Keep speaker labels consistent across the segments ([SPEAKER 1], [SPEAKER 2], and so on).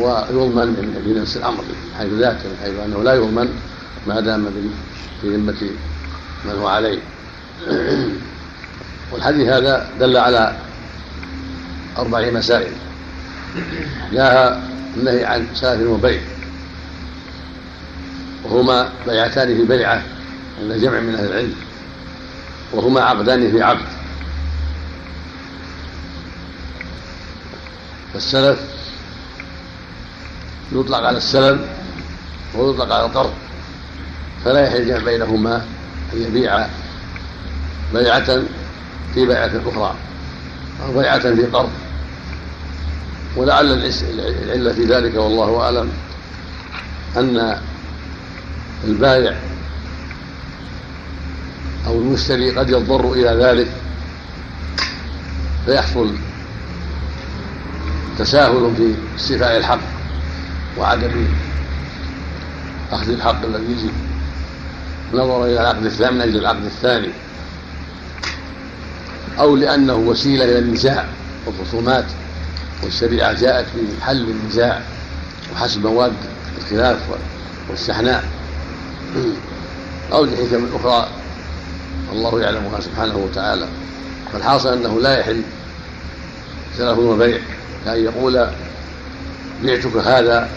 [SPEAKER 1] ويضمن من نفس الأمر من حيث ذاك من حيث أنه لا يضمن ما دام في ذمة من هو عليه. والحديث هذا دل على أربع مسائل. لها النهي عن سلف وبيع. وهما بيعتان في بيعة عند جمع من أهل العلم. وهما عقدان في عقد. فالسلف يطلق على السلم ويطلق على القرض فلا يحل الجمع بينهما أن يبيع بيعة في بيعة أخرى أو بيعة في قرض. ولعل العلة في ذلك والله أعلم أن البائع أو المشتري قد يضطر إلى ذلك فيحصل تساهل في استيفاء الحق. وعدم أخذ الحق الذي يجب. نظرا إلى العقد الثاني من أجل العقد الثاني. أو لأنه وسيلة إلى النزاع والخصومات. والشريعة جاءت في حل النزاع وحسب مواد الخلاف والشحناء. أو لحكم أخرى. الله يعلمها سبحانه وتعالى. فالحاصل أنه لا يحل. سلف وبيع كأن يقول بعتك هذا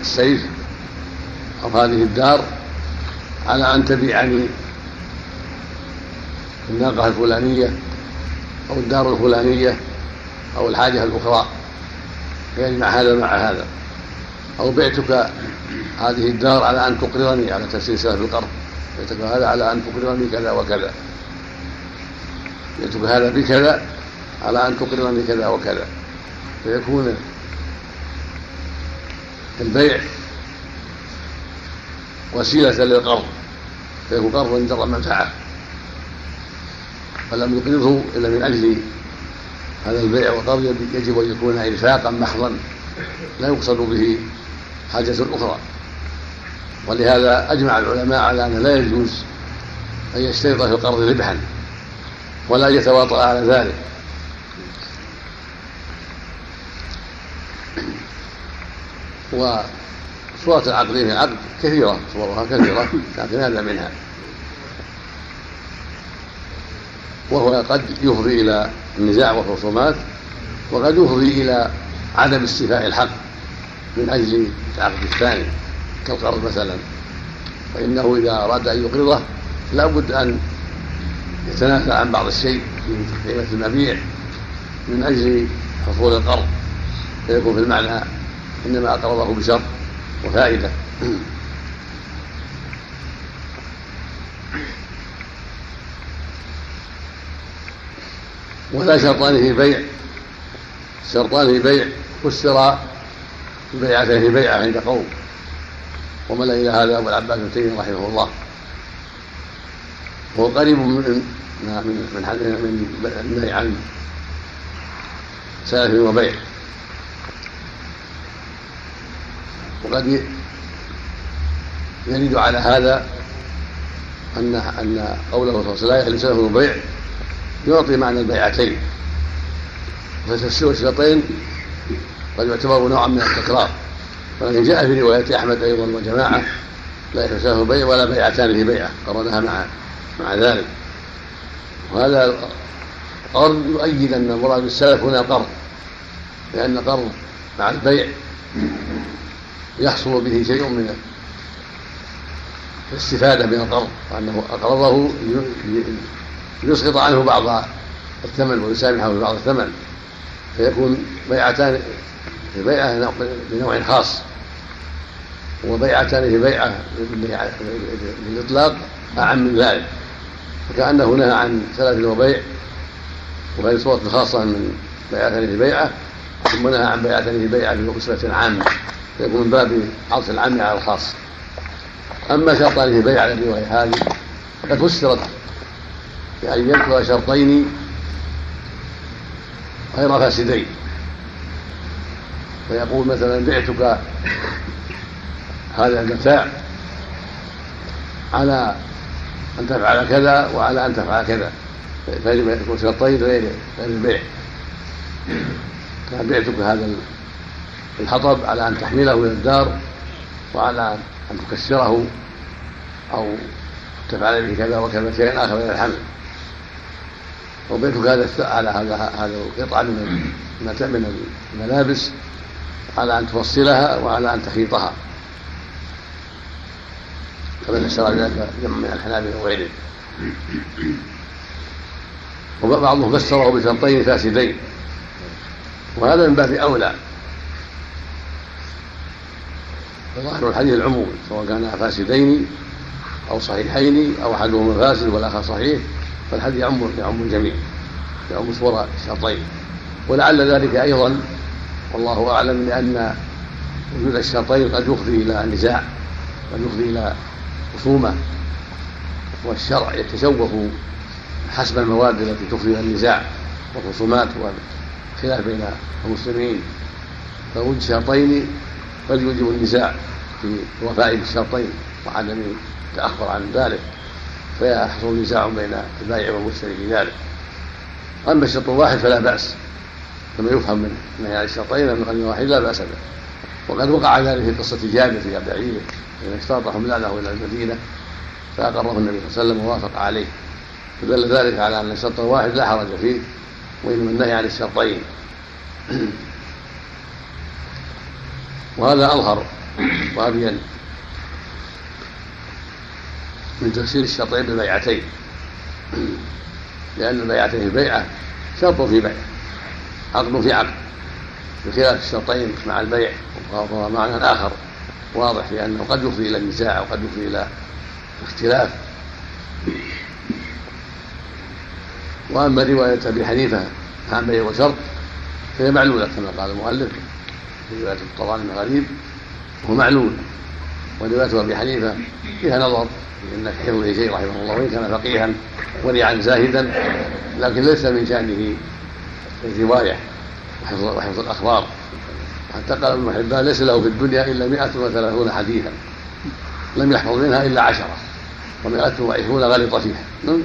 [SPEAKER 1] السيف أو هذه الدار على أن تبيعني الناقة الفلانية أو الدار الفلانية أو الحاجة الأخرى فيجمع هذا مع هذا. أو بعتك هذه الدار على أن تقرضني على تفسير سلف القرض. بعتك هذا على أن تقرضني كذا وكذا. بعتك هذا بكذا على أن تقرضني كذا وكذا. فيكون البيع وسيلة للقرض فيكون قرضا جر منفعة فلم يقرضه إلا من أجل هذا البيع والقرض يجب أن يكون إنفاقا محضا لا يقصد به حاجة أخرى. ولهذا أجمع العلماء على أنه لا يجوز أن يشترط في القرض ربحا ولا يتواطأ على ذلك. وصورة العقدين في العقد كثيرة صورها كثيرة لكن هذا منها. وهو قد يفضي إلى النزاع والخصومات وقد يفضي إلى عدم استيفاء الحق من أجل العقد الثاني كالقرض مثلا. فإنه إذا أراد أن يقرضه لا بد أن يتنازل عن بعض الشيء في قيمة المبيع من أجل حصول القرض فيكون في المعنى إنما أقرضه بشر وفائدة. ولا شرطان في بيع. شرطان في بيع فسر في بيعة عند قوم. ومن إلى هذا أبو العباس بن تيمية رحمه الله. وهو قريب من من من من عن سلف وبيع. وقد يرد على هذا أن أن قوله صلى الله عليه وسلم لا يحل سلف وبيع يعطي معنى البيعتين. فتفسير الشرطين قد يعتبر نوعا من التكرار. ولكن جاء في رواية أحمد أيضا وجماعة لا يحسنه بيع ولا بيعتان في بيعة قرنها مع مع ذلك. وهذا القرض يؤيد أن المراد بالسلف هنا القرض لأن القرض مع البيع. يحصل به شيء من الاستفادة من القرض وأنه أقرضه ليسقط عنه بعض الثمن ويسامحه في بعض الثمن فيكون بيعتان في بيعة بنوع خاص وبيعتان في بيعة بالإطلاق أعم من ذلك فكأنه نهى عن سلف وبيع وهذه صورة خاصة من بيعتان في بيعة ثم نهى عن بيعتان في بيعة بأسرة عامة فيكون من باب عطف العام على الخاص. أما شرطان في بيعة الرواية هذه فقد فسرت بأن يذكر شرطين غير فاسدين فيقول مثلا بعتك هذا المتاع على أن تفعل كذا وعلى أن تفعل كذا. فيجب أن يكون شرطين غير البيع. كان بعتك هذا الحطب على أن تحمله إلى الدار وعلى أن تكسره أو تفعل به كذا وكذا شيئا آخر من الحمل. وبيتك هذا على هذا هذا القطعة من من الملابس على أن تفصلها وعلى أن تخيطها. كما فسر ذلك جمع من الحنابلة وغيرهم وبعضهم فسره بشرطين فاسدين وهذا من باب أولى. ظاهر الحديث العموم سواء كان فاسدين أو صحيحين أو أحدهما فاسد والآخر صحيح فالحديث يعم يعم الجميع يعم صور الشرطين. ولعل ذلك أيضا والله أعلم لأن وجود الشرطين قد يفضي إلى نزاع قد يفضي إلى خصومة والشرع يتشوف حسب المواد التي تفضي إلى النزاع والخصومات والخلاف بين المسلمين. فوجود شرطين قد يوجب النزاع في الوفاء بالشرطين وعدم التأخر عن ذلك فيحصل نزاع بين البائع والمشتري في ذلك. أما الشرط الواحد فلا بأس كما يفهم من نهي عن الشرطين من قلب واحد لا بأس به. وقد وقع ذلك في قصة جابر في بعيره حين اشترط حملانه إلى المدينة فأقره النبي صلى الله عليه وسلم ووافق عليه. فدل ذلك على أن الشرط الواحد لا حرج فيه وإنما النهي عن الشرطين. وهذا أظهر وأبين من تفسير الشرطين بالبيعتين لأن البيعتين بيعة شرط في بيع عقد في عقد بخلاف الشرطين مع البيع وهو معنى آخر واضح في أنه قد يفضي إلى النزاع وقد يفضي إلى اختلاف. وأما رواية أبي حنيفة عن بيع وشرط فهي معلولة كما قال المؤلف. في رواية الطبراني غريب وهو معلول. ورواية أبي حنيفة فيها نظر إن حفظه شيء رحمه الله وإن كان فقيها ورعا زاهدا لكن ليس من شأنه الرواية وحفظ, الأخبار. حتى قال ابن حبان ليس له في الدنيا إلا 130 حديثا. لم يحفظ منها عشرة ومائة وعشرون غلط فيها.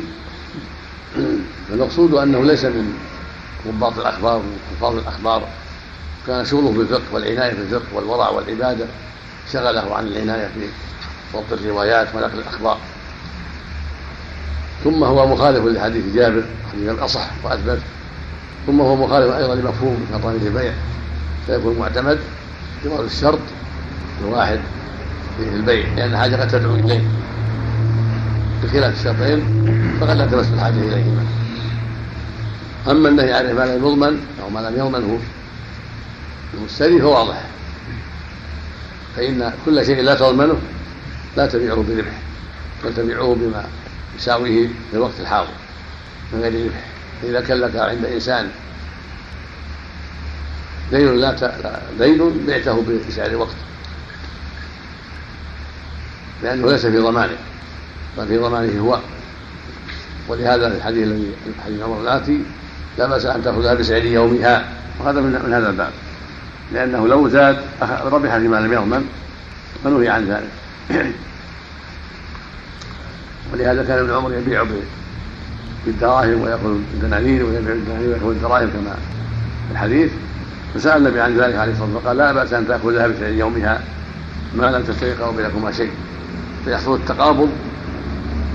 [SPEAKER 1] فالمقصود أنه ليس من ضباط الأخبار من حفاظ الأخبار. كان شغله في الفقه والعناية في الفقه والورع والعبادة شغله عن العناية في ضبط الروايات ونقل الأخبار. ثم هو مخالف لحديث جابر حديث الأصح وأثبت. ثم هو مخالف أيضا لمفهوم شرطان البيع. فيكون معتمد جواز الشرط الواحد في البيع لأن حاجة قد تدعو إليه. بخلاف الشرطين فقد لا تمس الحاجة إليهما أما النهي عن ما لم يضمن أو ما لم يضمنه المشتري فواضح فإن كل شيء لا تضمنه لا تبيعه بربح بل تبيعه بما يساويه في الوقت الحاضر من غير ربح فإذا كان لك عند إنسان دين لا دين بعته بسعر وقت. لأنه ليس في ضمانه بل في ضمانه هو. ولهذا الحديث الذي حديث عمر الآتي لا بأس أن تأخذها بسعر يومها. وهذا من هذا الباب. لأنه لو زاد ربح فيما لم يضمن فنهي عن ذلك؟ ولهذا كان ابن عمر يبيع بالدراهم ويأخذ الدنانير ويبيع الدنانير ويأخذ الدراهم كما في الحديث. فسأل النبي عن ذلك عليه الصلاة والسلام فقال لا بأس أن تأخذها بسعر يومها ما لم تستيقظ بينكما شيء. فيحصل التقابض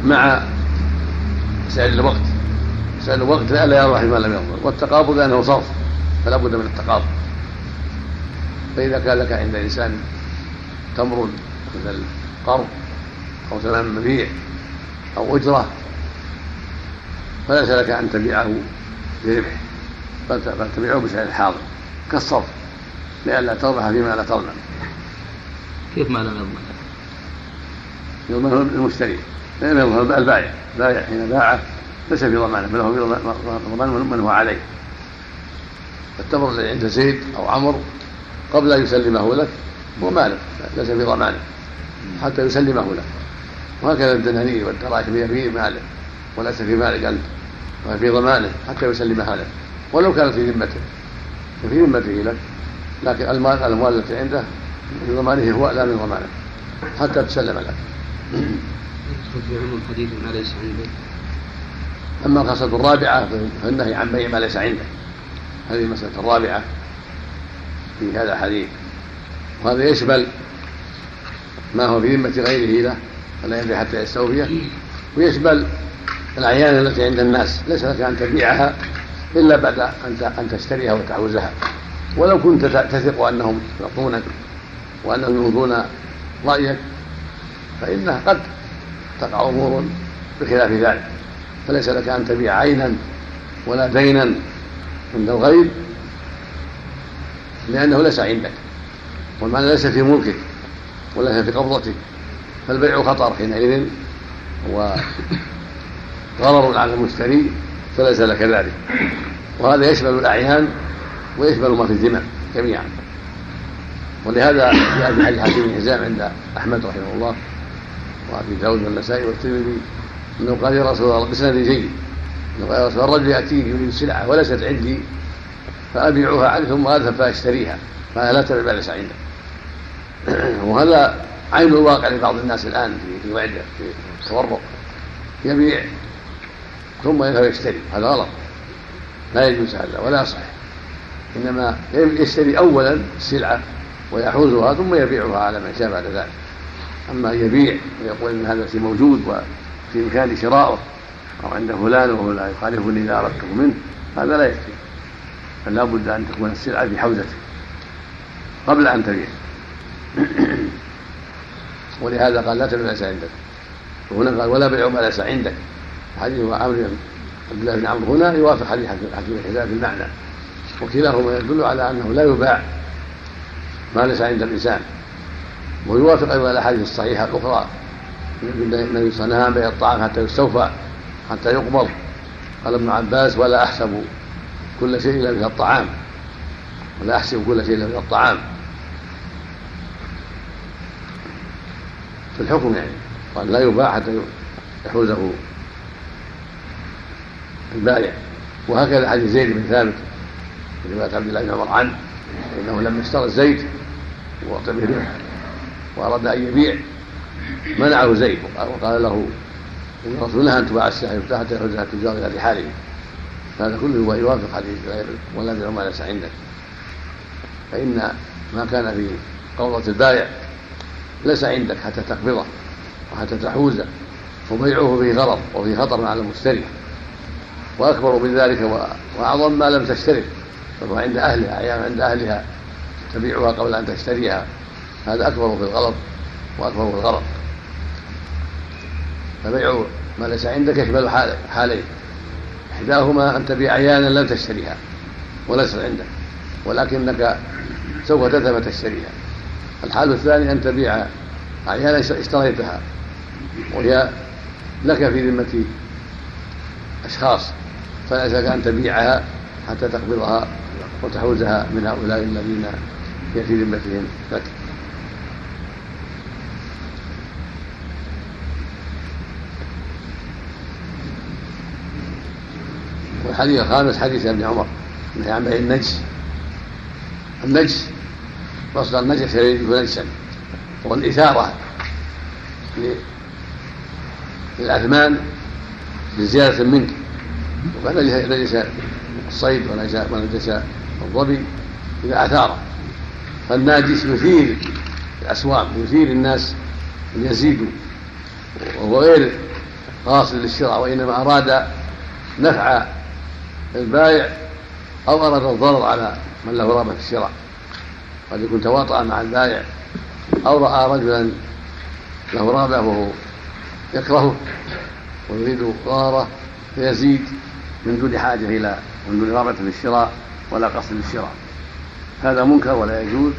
[SPEAKER 1] مع سعر الوقت. سعر الوقت لا يربح ما لم يضمن والتقابض لأنه صرف فلا بد من التقابض. فإذا كان لك عند إنسان تمر مثل قرض أو ثمن مبيع أو أجرة فليس لك أن تبيعه بربح بل تبيعه بسعر الحاضر كالصرف لئلا تربح فيما لا تضمن
[SPEAKER 2] كيف ما لم يضمن؟
[SPEAKER 1] يضمنه المشتري؟ لم يضمن البائع. البائع حين باعه ليس في ضمانة بل هو في ضمان من هو عليه. فالتمر الذي عند زيد أو عمرو قبل أن يسلمه لك هو مالك ليس في ضمانه حتى يسلمه لك وهكذا الدنانير والدراهم هي في مالك وليس في مالك وهي في ضمانه حتى يسلمها لك ولو كانت في ذمته في ذمته لك لكن المال الأموال التي عنده في ضمانه هو لا من ضمانه حتى تسلم لك.
[SPEAKER 2] في عموم حديث ما ليس عنده.
[SPEAKER 1] أما الخاصة الرابعة فالنهي عن بيع ما ليس عنده. هذه المسألة الرابعة في هذا الحديث. وهذا يشمل ما هو في ذمة غيره له فلا يبيع حتى يستوفيه. ويشمل الأعيان التي عند الناس ليس لك أن تبيعها إلا بعد أن تشتريها وتحوزها ولو كنت تثق أنهم يعطونك وأنهم يوفون رأيك فإنها قد تقع أمور بخلاف ذلك. فليس لك أن تبيع عينا ولا دينا عند الغير لأنه ليس عندك. والمعنى ليس في ملكك وليس في قبضتك فالبيع خطر حينئذ وغرر على المشتري فليس لك ذلك. وهذا يشمل الأعيان ويشمل ما في الذمم جميعا. ولهذا جاء في حديث حكيم بن حزام عند أحمد رحمه الله وأبي داود والنسائي والترمذي أنه قال يا رسول الله بسند جيد. انه قال يا رسول الله الرجل يأتيني يريد سلعة وليست عندي. فابيعها عنه ثم اذهب فأشتريها. فانا لا تبع ليس عندك وهذا عين الواقع لبعض الناس الآن في وعده في التورق يبيع ثم يذهب يشتري. هذا غلط. لا يجوز هذا ولا يصح إنما يشتري اولا السلعه ويحوزها ثم يبيعها على من شاء بعد ذلك. أما ان يبيع ويقول إن هذا الشيء موجود وفي امكاني شراؤه أو عند فلان وهو لا يخالفني إذا أردته منه هذا لا يكفي. فلا بد أن تكون السلعة في حوزته قبل أن تبيع. ولهذا قال لا تبيع ليس عندك. وهنا قال ولا بيع ما ليس عندك. حديث عمرو عبد الله بن عمرو هنا يوافق حديث حكيم الحزام في المعنى. وكلاهما يدل على أنه لا يباع ما ليس عند الإنسان. ويوافق أيضا الأحاديث الصحيحة الأخرى. النبي صلى الله عليه وسلم بيع الطعام حتى يستوفى حتى يقبض. قال ابن عباس ولا أحسب. كل شيء إلا مثل الطعام. ولا أحسب كل شيء إلا مثل الطعام. في الحكم يعني قال لا يباع حتى يحوزه البائع وهكذا حديث زيد بن ثابت في روايه عبد الله بن عمر عنه إنه لما اشترى الزيت وأعطى به ربح وأراد أن يبيع. منعه زيد وقال له إن الرسول نهى أن تباع السلع حتى يخرجها التجار إلى رحالهم هذا كله يوافق حديث ولا بيع ما ليس عندك فإن ما كان في قوضة البائع ليس عندك حتى تقبضه وحتى تحوزه وبيعه فيه غرض وفيه خطر على المشتري. وأكبر من ذلك وأعظم ما لم تشترك فهو عند أهلها أيام عند أهلها تبيعها قبل أن تشتريها. هذا أكبر في الغلط وأكبر في الغرض فبيع ما ليس عندك يشمل حالين إحداهما أن تبيع عيانا لم تشتريها وليست عندك ولكنك سوف تذهب تشتريها. الحال الثاني أن تبيع عيانا اشتريتها وهي لك في ذمة أشخاص فليس لك ان تبيعها حتى تقبضها وتحوزها من هؤلاء الذين هي في ذمتهم. لك والحديث الخامس حديث ابن عمر. النهي عن بيع النجس. النجس. مصدر النجس يريد نجسا. هو الإثارة للأثمان بزيادة منك. ونجس الصيد ونجس الظبي. إذا أثار. فالناجس يثير الأسواق يثير الناس أن يزيدوا. وهو غير قاصد للشراء وإنما أراد نفع البائع أو أراد الضرر على من له رغبة في الشراء. قد يكون تواطأ مع البائع أو رأى رجلا له رغبة وهو يكرهه ويريد ضرره فيزيد من دون حاجة إلى من دون رغبة للشراء ولا قصد للشراء هذا منكر ولا يجوز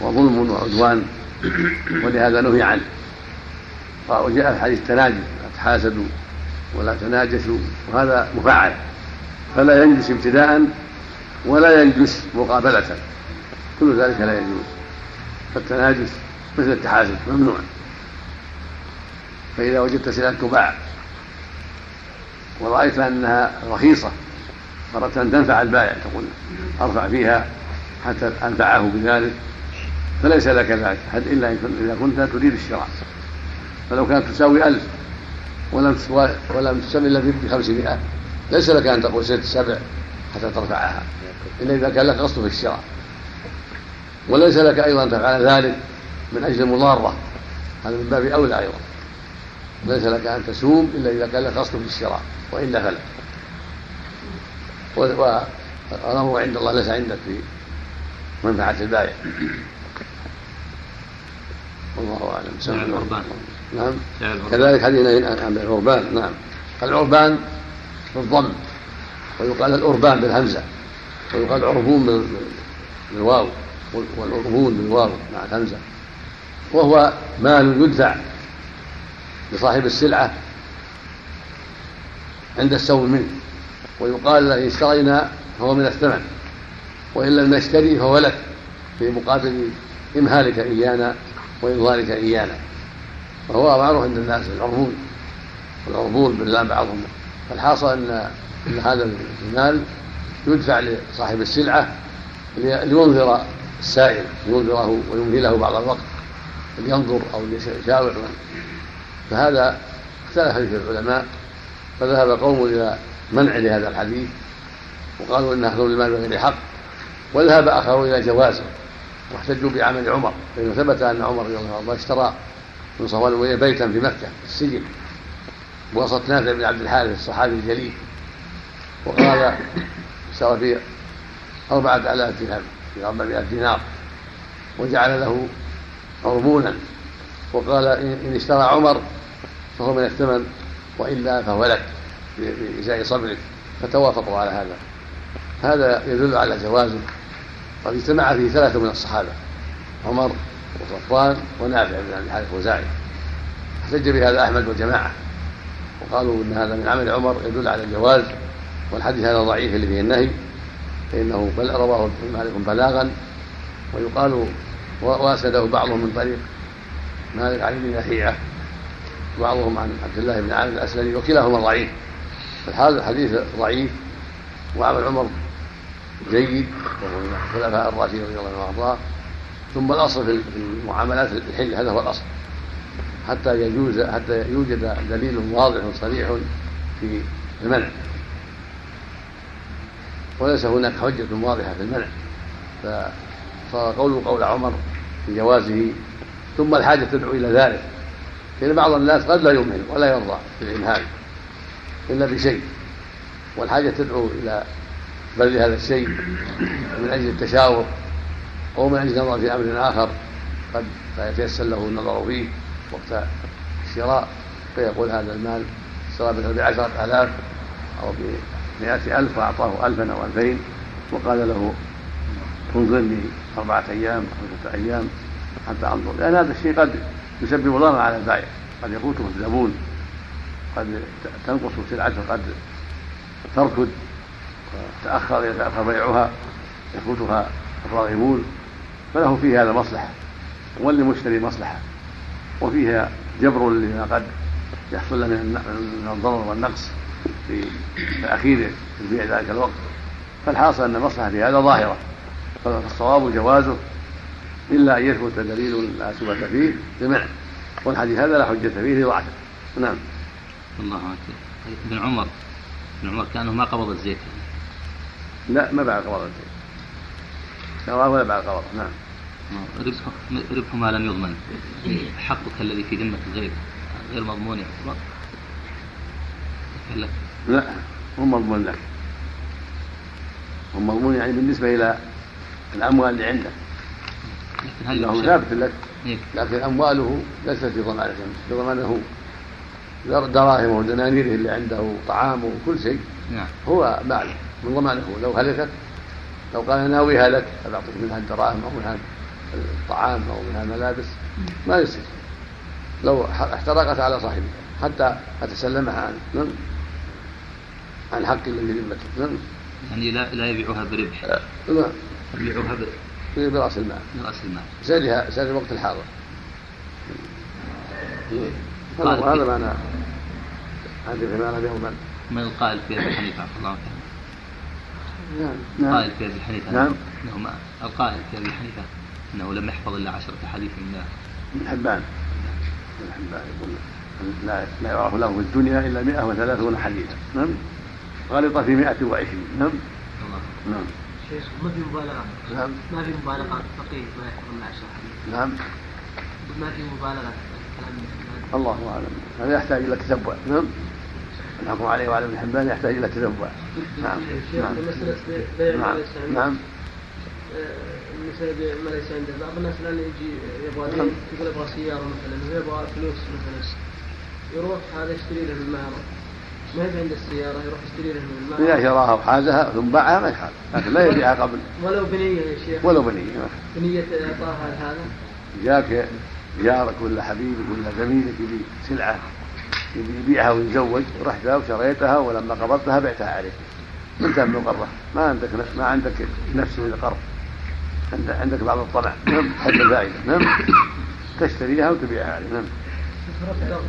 [SPEAKER 1] وظلم وعدوان. ولهذا نهي عنه. وجاء في حديث التناجي لا تحاسدوا ولا تناجسوا وهذا مفعل. فلا ينجس ابتداء ولا ينجس مقابلة. كل ذلك لا يجوز. فالتناجس مثل التحاسد ممنوع. فإذا وجدت سلعة تباع ورأيت أنها رخيصة أردت أن تنفع البائع تقول أرفع فيها حتى أنفعه بذلك. فليس لك ذلك إلا إذا كنت تريد الشراء. فلو كانت تساوي ألف ولم ولم تسمي إلا بخمسمائة ليس لك أن تقول ست سبع حتى ترفعها. إلا إذا كان لك قصد في الشراء. وليس لك أيضا أن تفعل ذلك من أجل المضارة. هذا من باب أولى أيضا. ليس لك أن تسوم إلا إذا كان لك أصل في الشراء وإلا فلا. والأمر عند الله ليس عندك في منفعة البائع. والله أعلم.
[SPEAKER 2] سمع العربان
[SPEAKER 1] نعم. كذلك حديث عن العربان نعم. العربان بالضم ويقال الأربان بالهمزة. ويقال عربون بالواو. والعربون بالواو مع الهمزة. وهو مال يدفع لصاحب السلعة عند السوم منه. ويقال إن اشترينا فهو من الثمن. وإن لم نشتري فهو لك. في مقابل إمهالك إيانا وإنظارك إيانا. وهو معروف عند الناس العربون. والعربون باللام بعضهم. فالحاصل أن أن هذا المال يدفع لصاحب السلعة لينظر السائل لينظره ويمهله بعض الوقت لينظر أو ليشاور. فهذا اختلف فيه العلماء فذهب قوم إلى منع لهذا الحديث وقالوا إن أخذ المال بغير حق وذهب آخرون إلى جوازه واحتجوا بعمل عمر فإنه ثبت أن عمر رضي الله عنه اشترى من صفوان بيتا في مكة في السجن. بوسط نافع بن عبد الحارث الصحابي الجليل. وقال اشترى فيه أربعة آلاف درهم في أربعمائة دينار. وجعل له عربونا. وقال إن اشترى عمر فهو من الثمن وإلا فهو لك بإزاء صبرك. فتوافقوا على هذا. هذا يدل على جوازه. قد اجتمع فيه ثلاثة من الصحابة عمر وصفوان ونافع بن عبد الحارث وزاعي احتج بهذا أحمد وجماعة وقالوا إن هذا من عمل عمر يدل على الجواز والحديث هذا ضعيف اللي فيه النهي فإنه بل رواه مالك بلاغا ويقال واسده بعضهم من طريق مالك عن ابن نهيعة وبعضهم عن عبد الله بن عامر الأسلمي وكلاهما ضعيف. فهذا الحديث ضعيف وعمل عمر جيد وهو من الخلفاء الراشدين رضي الله عنهم وأرضاه. ثم الأصل في المعاملات الحل هذا هو الأصل. حتى يجوز حتى يوجد دليل واضح صريح في المنع. وليس هناك حجة واضحة في المنع. فصار قوله قول عمر في جوازه ثم الحاجة تدعو إلى ذلك. لأن بعض الناس قد لا يمهل ولا يرضى بالإمهال إلا بشيء. والحاجة تدعو إلى بذل هذا الشيء من أجل التشاور أو من أجل النظر في أمر آخر قد لا يتيسر له النظر فيه. وقت الشراء فيقول هذا المال اشترى مثلا بعشرة آلاف أو بمئة ألف وأعطاه ألفا أو ألفين وقال له انظرني أربعة أيام أو ستة أيام حتى أنظر. لأن هذا الشيء قد يسبب ضررا على البائع. قد يفوته الزبون. قد تنقص سلعته قد تركض تأخر يتأخر بيعها يفوتها الراغبون فله في هذا مصلحة. وللمشتري مصلحة. وفيها جبر لما قد يحصل له من الضرر والنقص في تأخير البيع ذلك الوقت. فالحاصل أن المصلحة في هذا ظاهرة فالصواب جوازه إلا أن يثبت دليل لا ثبت فيه. بمنع والحديث هذا لا حجة فيه لضعفه. نعم.
[SPEAKER 2] الله أكبر. ابن عمر ابن عمر كأنه ما قبض الزيت.
[SPEAKER 1] لا ما بعد قبض الزيت. شراه ولا بعد قبض. نعم.
[SPEAKER 2] ربح ما لم يضمن. حقك الذي في ذمة الغير غير مضمون يعتبر
[SPEAKER 1] لا هو مضمون لك هو مضمون يعني بالنسبة إلى الأموال اللي عنده. لكن هل له ثابت لك. إيه. لكن أمواله ليست في ضمانة. في ضمانه دراهمه ودنانيره اللي عنده طعامه وكل شيء. نعم. هو مال. من ضمانه. لو هلكت لو قال ناويها لك فبعطيك منها الدراهم أو منها الطعام أو منها الملابس ما يصير. لو احترقت على صاحبها حتى أتسلمها عنه نعم عن حق الذي ذمته نعم
[SPEAKER 2] يعني لا لا يبيعها بربح.
[SPEAKER 1] نعم
[SPEAKER 2] يبيعها
[SPEAKER 1] برأس المال.
[SPEAKER 2] برأس المال.
[SPEAKER 1] سالها سال الوقت الحاضر. هذا معنى حديث ما لم يضمن
[SPEAKER 2] من القائل في أبي حنيفة الله
[SPEAKER 1] نعم نعم.
[SPEAKER 2] القائل في أبي حنيفة. نعم. القائل في أبي حنيفة. إنه لم يحفظ إلا عشرة أحاديث من
[SPEAKER 1] ابن حبان ابن حبان يقول لا لا يعرف له في الدنيا إلا 130 حديثا. نعم. غلط في 120 نعم.
[SPEAKER 2] الله.
[SPEAKER 1] نعم.
[SPEAKER 3] شيخ ما في مبالغة؟
[SPEAKER 1] نعم.
[SPEAKER 3] ما في مبالغة فقيه ما يحرم العشاء
[SPEAKER 1] نعم.
[SPEAKER 3] ما في مبالغة
[SPEAKER 1] الله أعلم. هذا يحتاج إلى تتبع. نعم. الحكم عليه وعلى ابن حبان يحتاج إلى تتبع. نعم.
[SPEAKER 3] شيخ
[SPEAKER 1] نعم.
[SPEAKER 3] مسألة بيع ما
[SPEAKER 1] نعم.
[SPEAKER 3] بيع ما ليس عنده. بعض الناس الآن يجي يبغى
[SPEAKER 1] نعم.
[SPEAKER 3] يقول يبغى سيارة مثلا ويبغى فلوس مثلا. يروح هذا يشتري له من المعرض ما يبي عنده السيارة يروح يشتري له من
[SPEAKER 1] اذا شراها وحازها ثم باعها ما يخالف. لكن لا يبيعها قبل.
[SPEAKER 3] ولو بنية يا شيخ.
[SPEAKER 1] ولو بنية.
[SPEAKER 3] بنية إعطاها لهذا
[SPEAKER 1] جاك جارك ولا حبيبك ولا زميلك يبي سلعة يبي يبيعها ويتزوج. رحت وشريتها ولما قبضتها بعتها عليك انت من القرة ما عندك ما عندك نفس للقرض. عند- عندك بعض الطمع نعم. حب الفائدة نعم. تشتريها وتبيعها عليه نعم.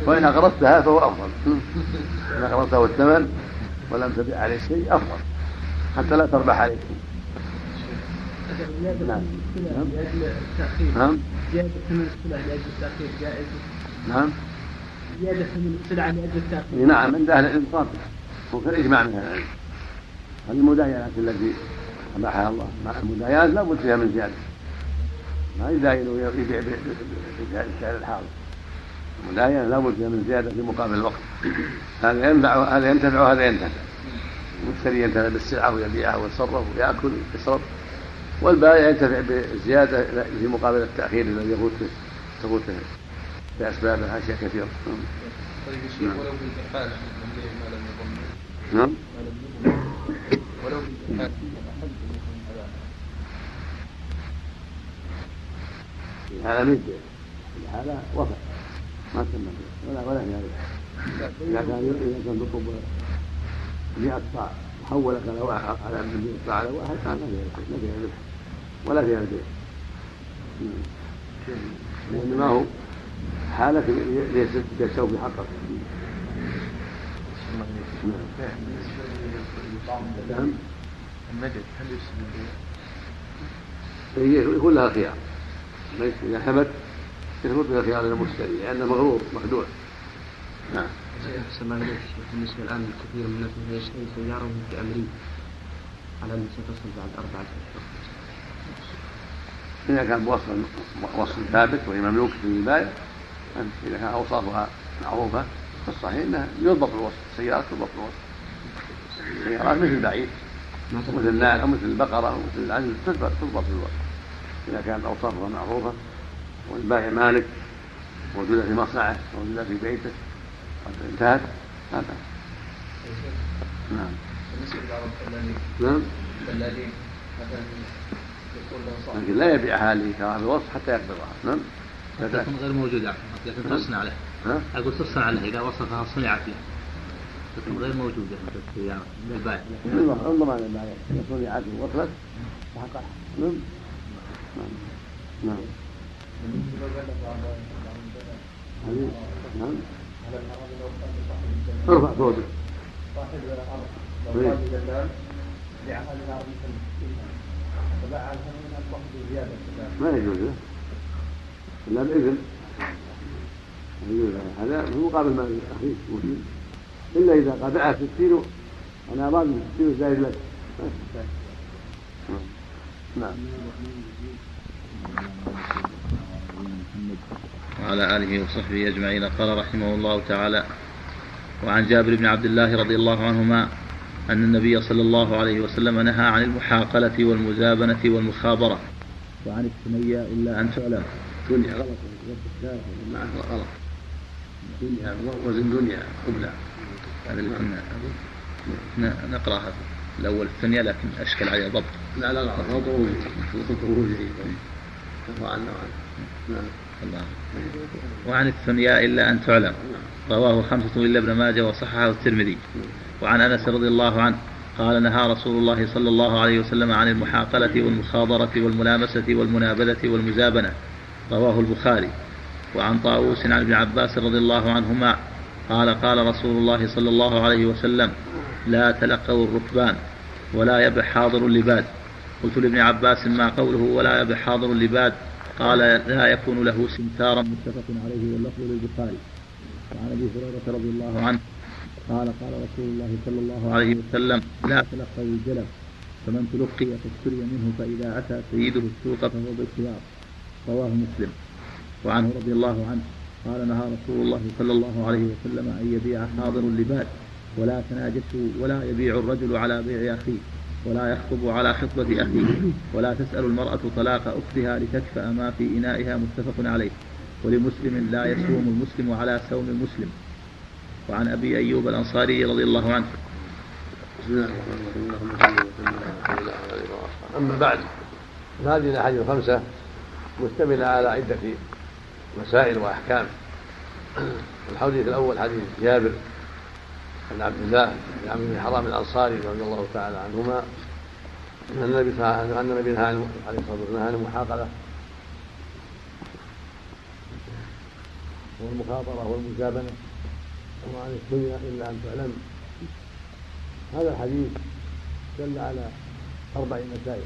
[SPEAKER 1] وإن أقرضتها فهو أفضل. نعم. إن أقرضته الثمن ولم تبيع عليه شيء أفضل. حتى لا تربح عليه. نعم. نعم. نعم.
[SPEAKER 3] زيادة ثمن السلع لأجل التأخير جائز
[SPEAKER 1] نعم.
[SPEAKER 3] زيادة ثمن السلعة لأجل التأخير
[SPEAKER 1] نعم. عند أهل العلم صادق وفي الإجماع من أهل العلم. هذه المداينات التي اباحها الله مع المداينات لا بد فيها من زيادة. ما يداين ويبيع بالسعر الحاضر. المداينه لا بد فيها من زيادة في مقابل الوقت. هذا ينفع هذا ينتفع وهذا ينتفع. المشتري ينتفع بالسلعه ويبيعها ويتصرف ويأكل ويشرب والبائع ينتفع بالزياده في مقابل التأخير الذي يفوت تفوت باسبابها اشياء كثيره
[SPEAKER 4] طيب يا شيخ ولو يضمن
[SPEAKER 1] نعم.
[SPEAKER 4] ولو بالإحالة
[SPEAKER 1] هذا من بيع هذا وفى ما تسمى بيع ولا ولا في هذا إذا كان اذا كان تطلب 100 صاع حولك على واحد على 100 صاع على واحد كان ما فيها ما فيها ربح ولا فيها البيع. لأن ما هو حالك ليس يستوفي في حقك نعم.
[SPEAKER 4] النجد هل يسلم؟
[SPEAKER 1] هي يكون لها خيار ليس إذا حمت يثبت لها خيار للمشتري لأنه مغرور مخدوع نعم.
[SPEAKER 3] بالنسبة الآن الكثير من الناس من يشتري سيارة أمريكا. على أن ستصل بعد أربعة أشهر
[SPEAKER 1] إذا كان بوصف وصف ثابت وهي مملوكة للبائع إذا كان أوصافها معروفة فالصحيح أنها يضبط الوصف السيارة تضبط الوصف. السيارات مثل البعير مثل النعل أو مثل البقرة أو مثل تضبط تضبط الوصف. إذا كانت أوصافها معروفة والبائع مالك موجودة في مصنعه موجودة في بيته. قد انتهت؟ هذا. نعم.
[SPEAKER 4] بالنسبة
[SPEAKER 1] نعم.
[SPEAKER 4] مثلا
[SPEAKER 1] لكن لا يبيعها لكراهة الوصف حتى يقبضها نعم.
[SPEAKER 2] تكون غير موجودة لكن تصنع له.
[SPEAKER 1] ها؟
[SPEAKER 2] أقول تصنع له. إذا وصفها صنعت له. تكون غير موجودة في
[SPEAKER 1] انظر على البائع إذا صنعت وصلت فحقها نعم. نعم. نعم. نعم. ارفع صوتك
[SPEAKER 4] صاحب الأرض
[SPEAKER 1] إيه.
[SPEAKER 4] لو قال دلال لعمل الأرض فباع عنها من أصبح بزيادة
[SPEAKER 1] ما يجوز. الا باذن. هذا في مقابل ما اخيك موجود إلا إذا باعها 60 أنا أراد من 60 زايد لك. يحتاج. نعم.
[SPEAKER 5] وعلى آله وصحبه أجمعين. قال رحمه الله تعالى وعن جابر بن عبد الله رضي الله عنهما أن النبي صلى الله عليه وسلم نهى عن المحاقلة والمزابنة والمخابرة. وعن الثنية إلا أن تعلم
[SPEAKER 1] دنيا غلط. معه غلط دنيا وزن دنيا قبلة.
[SPEAKER 5] هذا اللي كنا ن- نقرأها الأول الثانية لكن أشكل عليه ضبط.
[SPEAKER 1] لا لا غلط وجهي وعنه نعم.
[SPEAKER 5] وعن الثنياء إلا أن تعلم. رواه خمسة إلا ابن ماجه وصححه الترمذي. وعن أنس رضي الله عنه قال نهى رسول الله صلى الله عليه وسلم عن المحاقلة والمخاضرة والملامسة والمنابذة والمزابنة. رواه البخاري. وعن طاووس عن ابن عباس رضي الله عنهما قال قال رسول الله صلى الله عليه وسلم لا تلقوا الركبان ولا يبح حاضر اللباد. قلت لابن عباس ما قوله ولا يبح حاضر اللباد. قال لا يكون له سمسارا متفق عليه واللفظ للبخاري. وعن أبي هريرة رضي الله عنه قال قال رسول الله صلى الله عليه وسلم لا تلقوا الجلب فمن تلقي فاشتري منه فإذا أتى سيده السوق فهو بالخيار. رواه مسلم. وعنه رضي الله عنه قال نهى رسول الله صلى الله عليه وسلم أن يبيع حاضر لباد ولا تناجسوا ولا يبيع الرجل على بيع أخيه. ولا يخطب على خطبة أخيه ولا تسأل المرأة طلاق أختها لتكفأ ما في إنائها متفق عليه. ولمسلم لا يصوم المسلم على صوم المسلم. وعن أبي أيوب الأنصاري رضي الله عنه.
[SPEAKER 1] بسم الله الرحمن الرحيم. أما بعد هذه الأحاديث الخمسة مشتملة على عدة مسائل وأحكام. الحديث الأول حديث جابر عن عبد الله بن عمرو بن حرام الأنصاري رضي الله تعالى عنهما أن النبي صلى الله عليه وسلم النبي نهى عليه الصلاة والسلام عن المحاقله والمخاطرة والمجابنة. وعن الدنيا إلا أن تعلم. هذا الحديث دل على أربع مسائل.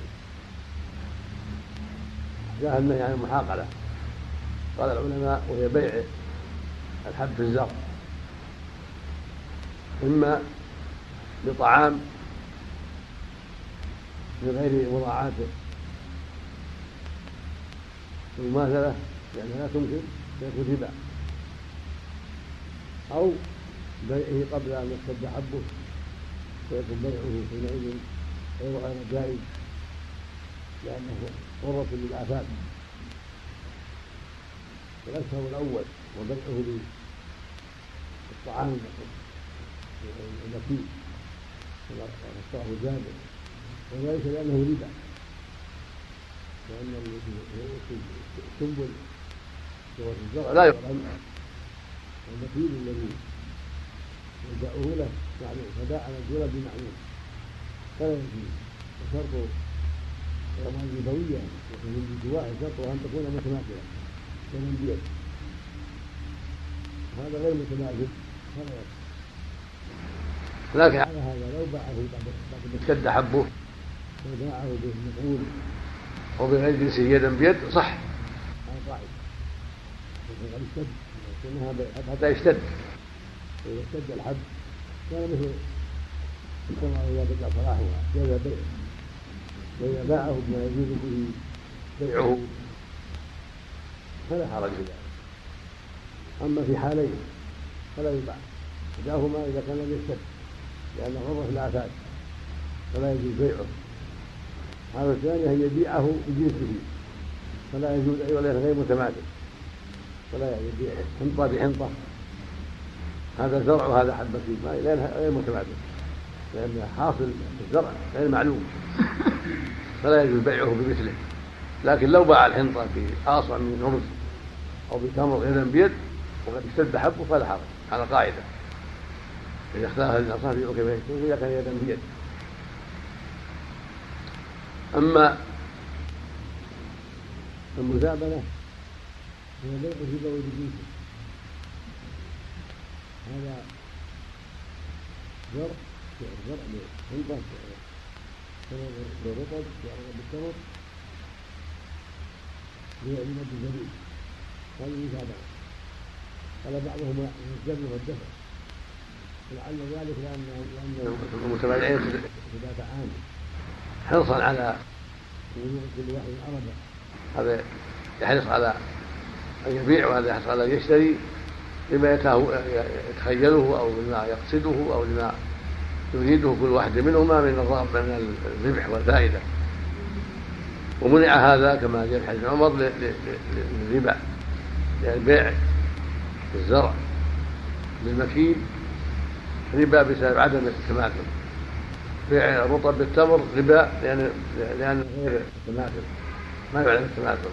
[SPEAKER 1] جاء النهي عن المحاقلة قال العلماء وهي بيع الحب في الزرع. إما بطعام من غير مراعاة المماثلة لأنها لا تمكن فيكون ربا أو بيعه قبل أن يشتد حبه فيكون بيعه حينئذ غير غير جائز لأنه غرة للآفات والأشهر الأول وبيعه للطعام. كما فسره جابر. وذلك لأنه ربا. لأن السنبل سورة الزرع. لا يعلم المكيل الذي يلجأه له معلوم فباع مجهولا بمعلوم. فلا يجوز وشرط الأموال الربوية ومن الجواء شرطها أن تكون متماثلة. كمن بيد. هذا غير متماثل. فلا يصح لكن على هذا لو باعه بعد اشتد حبه. وباعه بالمفعول أو بغير جنسه يدا بيد صح. حتى يشتد. واذا اشتد الحب كان مثل كما اذا بدا صلاحها جاز بيعه واذا باعه بما يجوز به بيعه. فلا حرج في ذلك. أما في حالين فلا يباع. إحداهما إذا كان لم يشتد. لأنه غرة في الآفات فلا يجوز بيعه. هذا الثاني أن يبيعه بجنسه فلا يجوز أيضا غير متماثل فلا يبيع حنطة بحنطة. هذا زرع وهذا حبة فيه غير متماثل لأن حاصل الزرع غير معلوم فلا يجوز بيعه بمثله. لكن لو باع الحنطة بآصع من رمز أو بتمر يدا بيد وقد اشتد حبه فلا حرج على قاعدة. إذا الأصناف في كيف يكون؟ إذا كان يدا بيد أما المزابنة هو بيع الربوي بجنسه هذا زرع زرع حنطة بالرطب يعرض بالتمر ليعلم بالزبيب هذه متابعة قال بعضهم الجبل والدفع ولعل ذلك لأن لأن المتابعين يتابعان حرصا على كل واحد أربع هذا يحرص على أن يبيع وهذا يحرص على أن يشتري لما يتخيله أو لما يقصده أو لما يريده كل واحد منهما من من الربح والفائدة. ومنع هذا كما جاء في حديث عمر للربا. يعني بيع الزرع بالمكيل ربا بسبب عدم التماثل. بيع الرطب بالتمر ربا لأن لأن غير التماثل ما يعلم التماثل.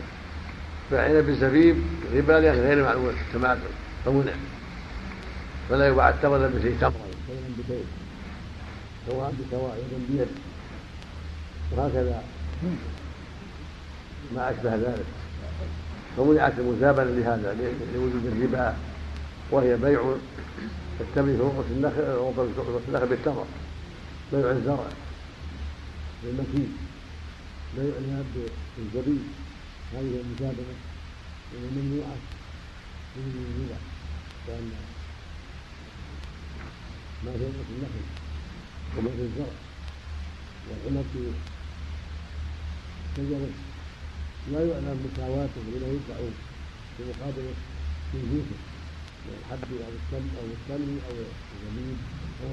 [SPEAKER 1] بيع عنب بالزبيب ربا لأن غير معلوم التماثل فمنع. فلا يباع التمر إلا بشيء بشيء سواء بسواء يدا بيد. وهكذا. ما أشبه ذلك. فمنعت المزابنة لهذا لوجود الربا وهي بيع في رؤوس النخل رؤوس النخل بالتمر بيع الزرع. بالمكين بيع الناب بالزبيب هذه المزابنة من الممنوعة من الربا لأن ما في رؤوس النخل وما في الزرع. والعنب في شجره لا يعلم مساواته لما يدفع في مقابل جنسه الحب أو التمر أو التمر أو الزبيب أو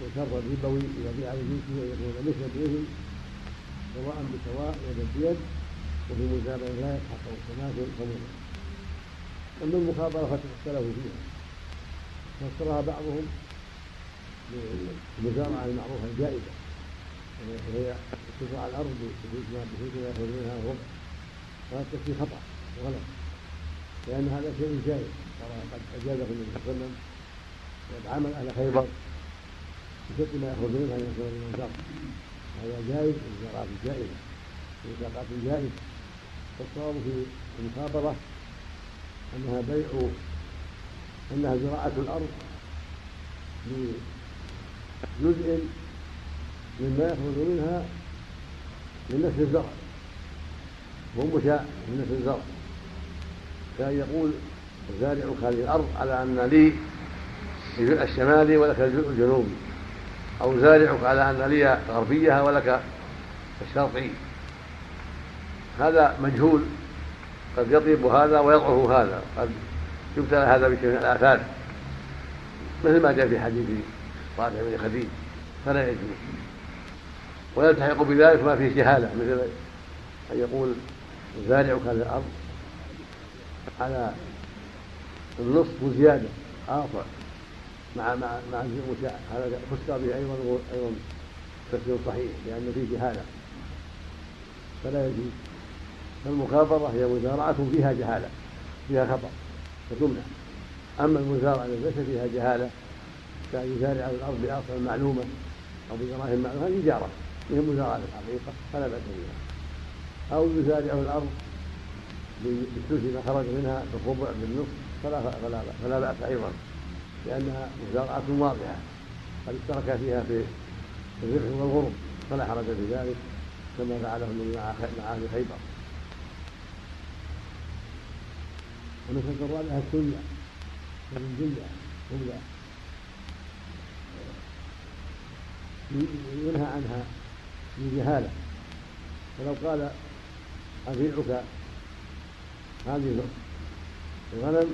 [SPEAKER 1] وشر الربوي اذا بيع بجنسه أن يكون مثل باثم سواء بسواء يدا بيد وفي مزارع لا يتحقق التماثل فمنع أما المخابرة فاختلفوا فيها. فسرها بعضهم بالمزارعه المعروفة الجائزة. وهي ارتفاع الأرض بحيث ما ياخذ منها الربع وهذا التفسير خطأ وغلط لأن هذا شيء جائز. قد أجازه النبي صلى الله عليه وسلم ويتعامل أهل خيبر بشد ما يأخذ منها من يكون من الزرع هذا جائز الزراعه جائزة. الزراعه جائزة. فالصواب في المخابره أنها بيع أنها زراعة الأرض بجزء مما يخرج منها من نفس الزرع. هو مشاع من نفس الزرع. كان يقول زارعك هذه الأرض على أن لي الجزء الشمالي ولك الجزء الجنوبي. أو زارعك على أن لي غربيها ولك الشرقي. هذا مجهول. قد يطيب هذا ويضعف هذا. قد يبتلى هذا بشيء من الآثار. مثل ما جاء في حديث رافع بن خديج. فلا يجوز. ويلتحق بذلك ما فيه جهالة. مثل أن يقول زارعك هذه الأرض على النصف وزيادة. آخر مع مع مع المشاع هذا فسر به أيضا أيضا تفسير صحيح لأن فيه جهالة. فلا يجوز. فالمخابرة هي مزارعة فيها جهالة فيها خطأ فتمنع أما المزارعة التي ليس فيها جهالة كأن يزارع الأرض بأصل معلومة أو بدراهم معلومة هذه إجارة. هي مزارعة الحقيقة فلا بأس بها. أو يزارع الأرض بالثلث ما خرج منها بالربع بالنصف فلا فلا فلا بأس أيضا لأنها مزارعة واضحة قد اشترك فيها في الربح والغرب فلا حرج في ذلك كما فعله النبي مع أهل خيبر. ونسبة الرابعة السنة جلة جملة ينهى عنها بجهالة فلو قال أبيعك هذه الغنم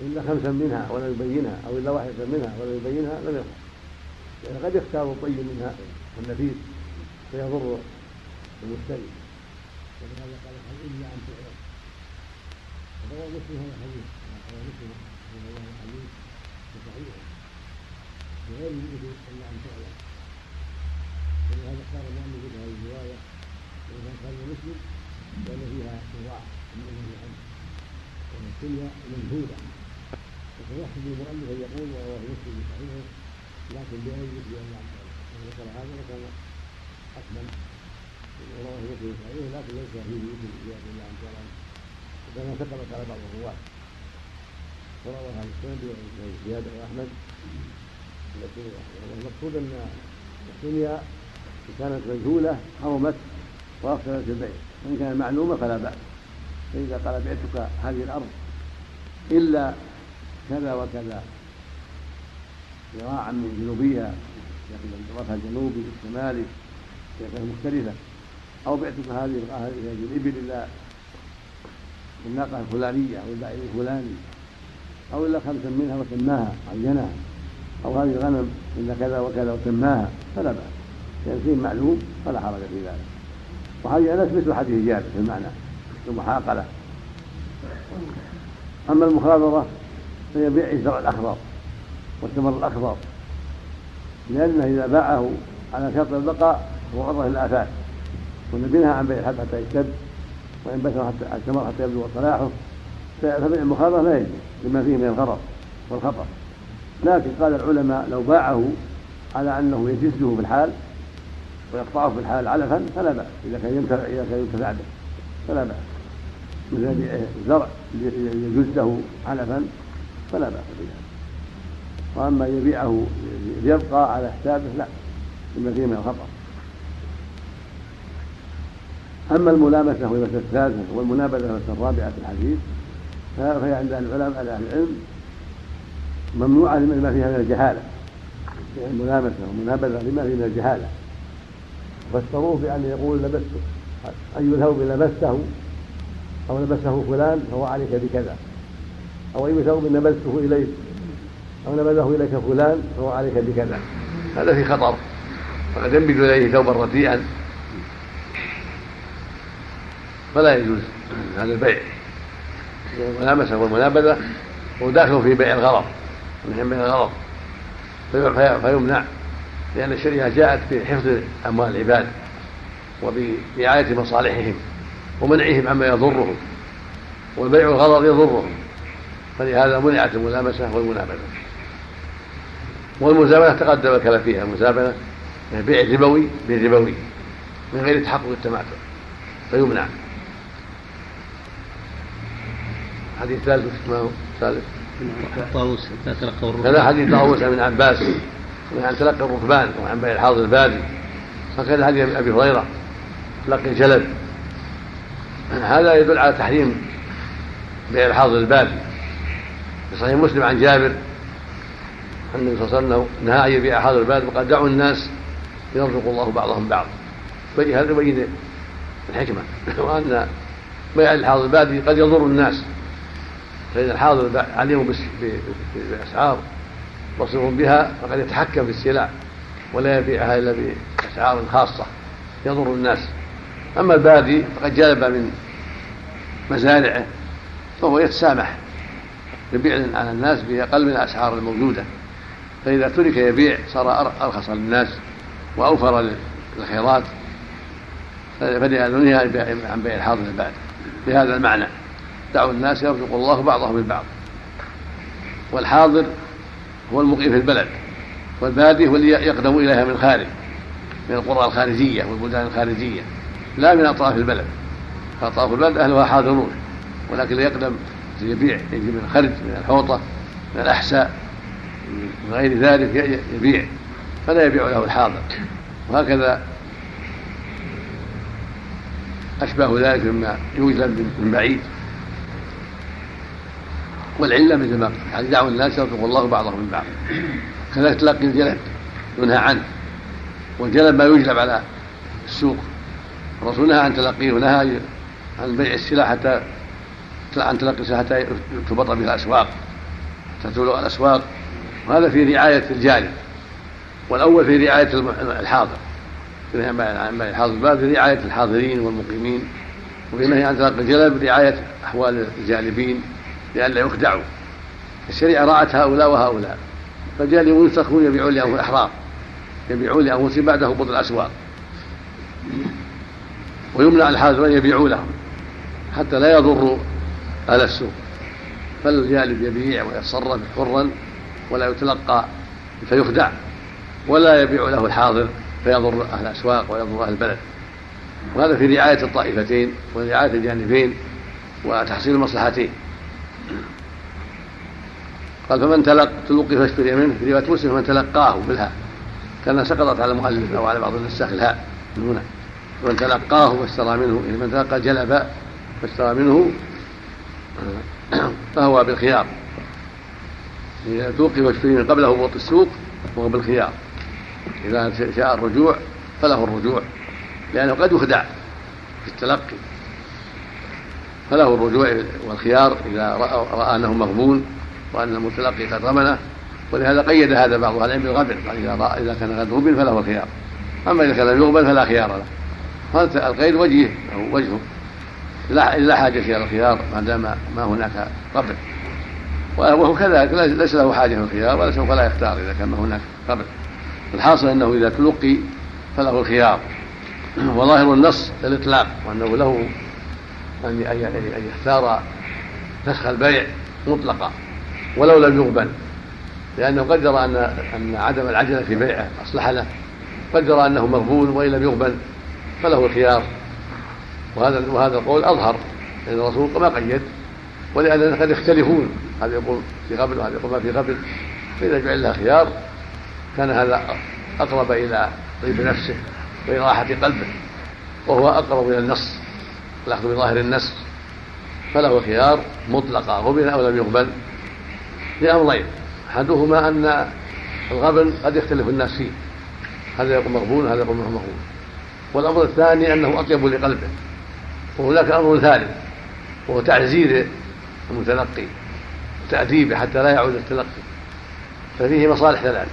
[SPEAKER 1] إلا خمسا منها ولا يبينها أو إلا واحدة منها ولا يبينها لم يصح لأن قد يختار الطيب منها النفيس فيضر المشتري ولهذا قال إلا أن تعرف روى مسلم هذا الحديث روى مسلم رضي الله الحديث في صحيحه بغير الإثم إلا أن تعلم ولهذا اختار المؤلف هذه الرواية وإذا كان مسلم لأن فيها صراع من النهي عنه الدنيا وقد يحسب المؤلف أن يقول مسلم في صحيحه لكن بغير الإثم إلا أن تعلم ذكر هذا وكان حسبا ورواه مسلم صحيحه لكن ليس فيه إثم إلا أن تعلم كما سبقت على بعض الرواة. وروى هذا السند زيادة وأحمد والمقصود أن الدنيا إن كانت مجهولة حرمت وأفسدت البيع وإن كانت معلومة فلا بأس. فإذا قال بعتك هذه الأرض إلا كذا وكذا. ذراعا من جنوبيها يعني طرفها الجنوبي الشمالي مختلفة. أو بعتك هذه هذه الإبل إلا الناقة الفلانية أو البعير الفلاني. أو إلا خمسا منها وسماها عينها أو هذه الغنم إلا كذا وكذا وسماها فلا بأس. لأن شيء معلوم فلا حرج في ذلك. وحديث أنس مثل حديث جابر في المعنى. المحاقلة. أما المخابرة فهي بيع الزرع الأخضر والثمر الأخضر لأنه إذا باعه على شرط البقاء هو عرضة للآفات والنبي نهى عن بيع الحب حتى يشتد وينبت حتى الثمر حتى يبلغ صلاحه فبيع المخابرة لا يجوز لما فيه من الغرر والخطر. لكن قال العلماء لو باعه على أنه يجزه في الحال ويقطعه في الحال علفا فلا بأس إذا كان ينتفع إذا كان ينتفع به فلا بأس. مثل الزرع يجز له علفا فلا بأس بذلك. وأما يبيعه ليبقى على حسابه لا لما فيه من الخطر أما الملامسة والمسألة الثالثة والمنابذة والمسألة الرابعة في الحديث فهي عند العلماء أهل العلم ممنوعة لما فيها من الجهالة. الملامسة والمنابذة لما فيه من الجهالة. فسروه بأن يقول لبسته أي ثوب لبسته أو لبسه فلان فهو عليك بكذا. أو أي ثوب نبذته إليك. أو نبذه إليك فلان فهو عليك بكذا. هذا في خطر. وقد ينبذ إليه ثوبا رديئا فلا يجوز هذا البيع. الملامسة والمنابذة داخل في بيع الغرض. من بيع الغرض. فيمنع. لأن الشريعة جاءت في حفظ أموال العباد وبرعاية مصالحهم. ومنعهم عما يضرهم والبيع الغرض يضرهم فلهذا منعت الملامسة والمنابذة والمزابنة تقدم الكلام فيها المزابنة بيع ربوي بالربوي من غير تحقق التماثل فيمنع. حديث ثالث ما هو ثالث؟
[SPEAKER 5] طاووس تلقى
[SPEAKER 1] الركبان. هذا حديث طاووس عن عباس عن تلقى الركبان وعن بيع الحاضر البادي. هكذا حديث أبي هريرة تلقي الجلد. هذا يدل على تحريم بيع الحاضر البادي في صحيح مسلم عن جابر أن النبي صلى الله عليه وسلم نهى أن يبيع حاضر البادي وقد دعوا الناس يرزق الله بعضهم بعض. هذا يبين الحكمة. وأن بيع الحاضر البادي قد يضر الناس. فإن الحاضر عليم بالأسعار بصير بها فقد يتحكم في السلع ولا يبيعها إلا بأسعار خاصة يضر الناس. أما البادي فقد جلب من مزارعه فهو يتسامح يبيع على الناس بأقل من الأسعار الموجودة. فإذا ترك يبيع صار أرخص للناس وأوفر للخيرات. فلهذا نهي عن بيع الحاضر البادي بهذا المعنى. دعوا الناس يرزق الله بعضهم من بعض والحاضر هو المقيم في البلد والبادي هو اللي يقدم إليها من خارج من القرى الخارجية والبلدان الخارجية. لا من أطراف البلد. فأطراف البلد أهلها حاضرون ولكن اللي يقدم يبيع يجي من الخرج من الحوطة من الأحساء من غير ذلك يبيع. فلا يبيع له الحاضر. وهكذا أشبه ذلك مما يوجد من بعيد. والعلة مثل ما يعني دعوا الناس يرزق الله بعضهم من بعض. كذلك تلقي الجلب ينهى عنه. والجلب ما يجلب على السوق. الرسول نهى عن تلقيه ونهى عن بيع السلع حتى عن تلقي السلع حتى تبط به الأسواق تتولى الأسواق. وهذا في رعاية الجاري والأول في رعاية الحاضر في عن بيع الحاضر. الباب في رعاية الحاضرين والمقيمين وفي نهي عن تلقي الجلب رعاية أحوال الجالبين لئلا يخدعوا. الشريعة راعت هؤلاء وهؤلاء فجاء يستخدمون يبيعون لأنفسهم أحرار يبيعون لأنفسهم بعد هبوط الأسواق. ويمنع الحاضر أن يبيعوا لهم حتى لا يضروا أهل السوق. فالجالب يبيع ويتصرف حرا ولا يتلقى فيخدع ولا يبيع له الحاضر فيضر أهل الأسواق ويضر أهل البلد. وهذا في رعاية الطائفتين ورعاية الجانبين وتحصيل المصلحتين. قال فمن تلق تلقي فاشتري منه. في رواية مسلم من تلقاه بالهاء كان سقطت على المؤلف أو على بعض النساخ الهاء من هنا. من تلقاه واشترى منه يعني من تلقى جلب واشترى منه فهو بالخيار. إذا توقف واشتري من قبل هبوط السوق وهو بالخيار. إذا شاء الرجوع فله الرجوع. لأنه قد يخدع في التلقي. فله الرجوع والخيار إذا رأى, أنه مغبون وأن المتلقي قد غمنه ولهذا قيد هذا بعض أهل العلم بالغبن. قال إذا رأى إذا كان قد غبن فله الخيار. أما إذا كان لم يغبن فلا خيار له. هذا القيد وجهه أو وجهه. لا حاجة إلى الخيار ما دام ما هناك قبل وهو كذلك ليس له حاجة في الخيار ولا سوف لا يختار إذا كان ما هناك قبل الحاصل أنه إذا تلقي فله الخيار. وظاهر النص الإطلاق وأنه له أن يختار فسخ البيع مطلقا ولو لم يغبن لأنه قدر أن أن عدم العجلة في بيعه أصلح له. قدر أنه مغبون وإن لم يغبن فله الخيار. وهذا وهذا القول أظهر لأن الرسول ما قيد ولأن قد يختلفون. هذا يقول في قبل وهذا يقول ما في قبل فإذا جعل لها خيار كان هذا أقرب إلى طيب نفسه وإراحة قلبه وهو أقرب إلى النص الأخذ بظاهر النص. فله خيار مطلقا غبن أو لم يقبل لأمرين أحدهما أن الغبن قد يختلف الناس فيه. هذا يقول مغبون هذا يقول مغبون. والأمر الثاني أنه أطيب لقلبه وهناك أمر ثالث وهو تعزير المتلقي وتأديبه حتى لا يعود التلقي. ففيه مصالح ثلاث.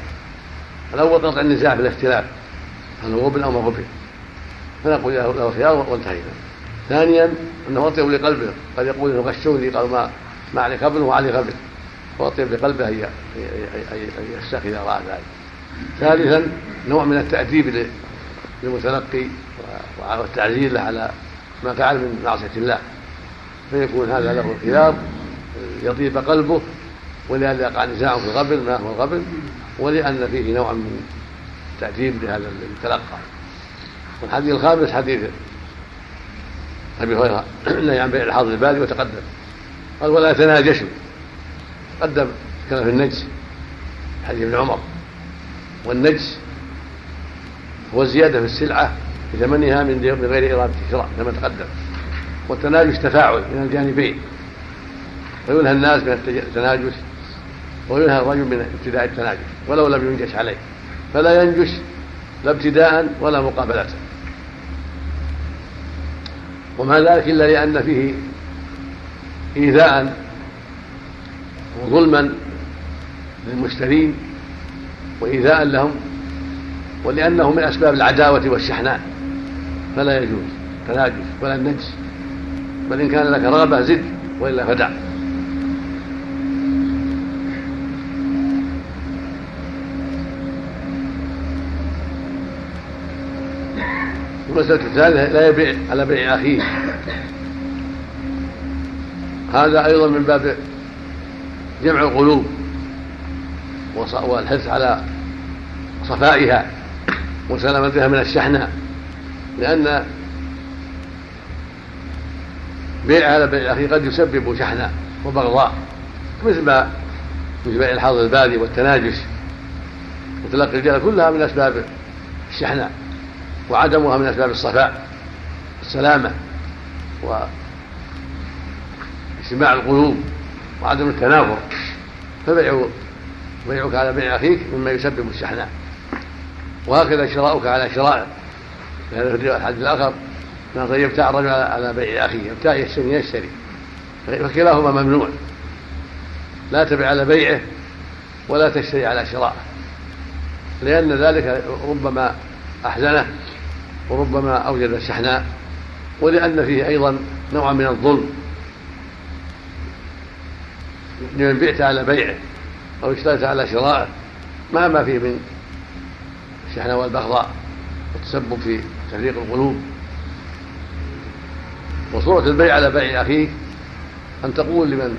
[SPEAKER 1] الأول قطع النزاع في الاختلاف هل هو أو ما غبن فنقول له خيار وانتهينا. ثانيا أنه أطيب لقلبه قد يقول انه غشوني قال ما ما عليك غبن وعلي غبن واطيب لقلبه أن يستخي اذا راى ذلك. ثالثا نوع من التأديب للمتلقي والتعزير له على ما فعل من معصية الله. فيكون هذا له الخيار يطيب قلبه ولهذا يقع نزاع في الغبن ما هو الغبن؟ ولأن فيه نوع من تأديب لهذا المتلقى. والحديث الخامس حديث أبي هريرة النهي عن بيع الحاضر البادي وتقدم. قال ولا تناجشوا قدم كان في النجس حديث ابن عمر. والنجس هو الزياده في السلعة بثمنها من غير اراده الشراء كما تقدم. والتناجش تفاعل من الجانبين. وينهى الناس من التناجش وينهى الرجل من ابتداء التناجش ولو لم ينجش عليه. فلا ينجش لا ابتداء ولا مقابلة. وما ذلك إلا لأن فيه إيذاء وظلما للمشترين وإيذاء لهم ولأنه من أسباب العداوة والشحناء. فلا يجوز. تناجس ولا النجس. بل إن كان لك رغبة زد وإلا فدع. المسألة الثالثة لا يبيع على بيع أخيه. هذا أيضا من باب جمع القلوب والحرص على صفائها. وسلامتها من الشحنة لأن بيع على بيع أخيه قد يسبب شحنة وبغضاء مثل ما مثل بيع الحظ البادي والتناجش وتلقي الرجال كلها من أسباب الشحناء وعدمها من أسباب الصفاء السلامة واجتماع القلوب وعدم التنافر فبيع بيعك على بيع أخيك مما يسبب الشحناء. وهكذا شراؤك على شرائه لهذا في الحديث الآخر من يبتاع الرجل على بيع أخيه يبتاع يشتري يشتري. فكلاهما ممنوع. لا تبع على بيعه ولا تشتري على شرائه. لأن ذلك ربما أحزنه وربما أوجد الشحناء ولأن فيه أيضا نوعا من الظلم. لمن بعت على بيعه أو اشتريت على شرائه مع ما فيه من الشحناء والبغضاء والتسبب في تفريق القلوب. وصورة البيع على بيع أخيك أن تقول لمن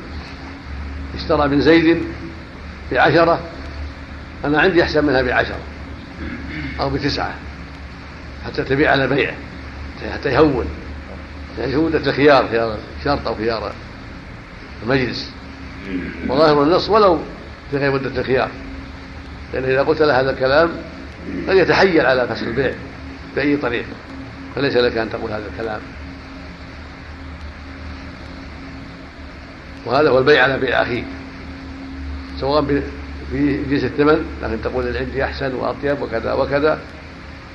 [SPEAKER 1] اشترى من زيد بعشرة أنا عندي أحسن منها بعشرة أو بتسعة حتى تبيع على بيعه حتى يهون يعني مدة الخيار خيار شرط أو خيار المجلس وظاهر النص ولو في غير مدة الخيار. لأن إذا قلت له هذا الكلام قد يتحيل على فسخ البيع بأي طريق فليس لك أن تقول هذا الكلام. وهذا هو البيع على بيع أخيك سواء في جنس الثمن لكن تقول اللي عندي أحسن وأطيب وكذا وكذا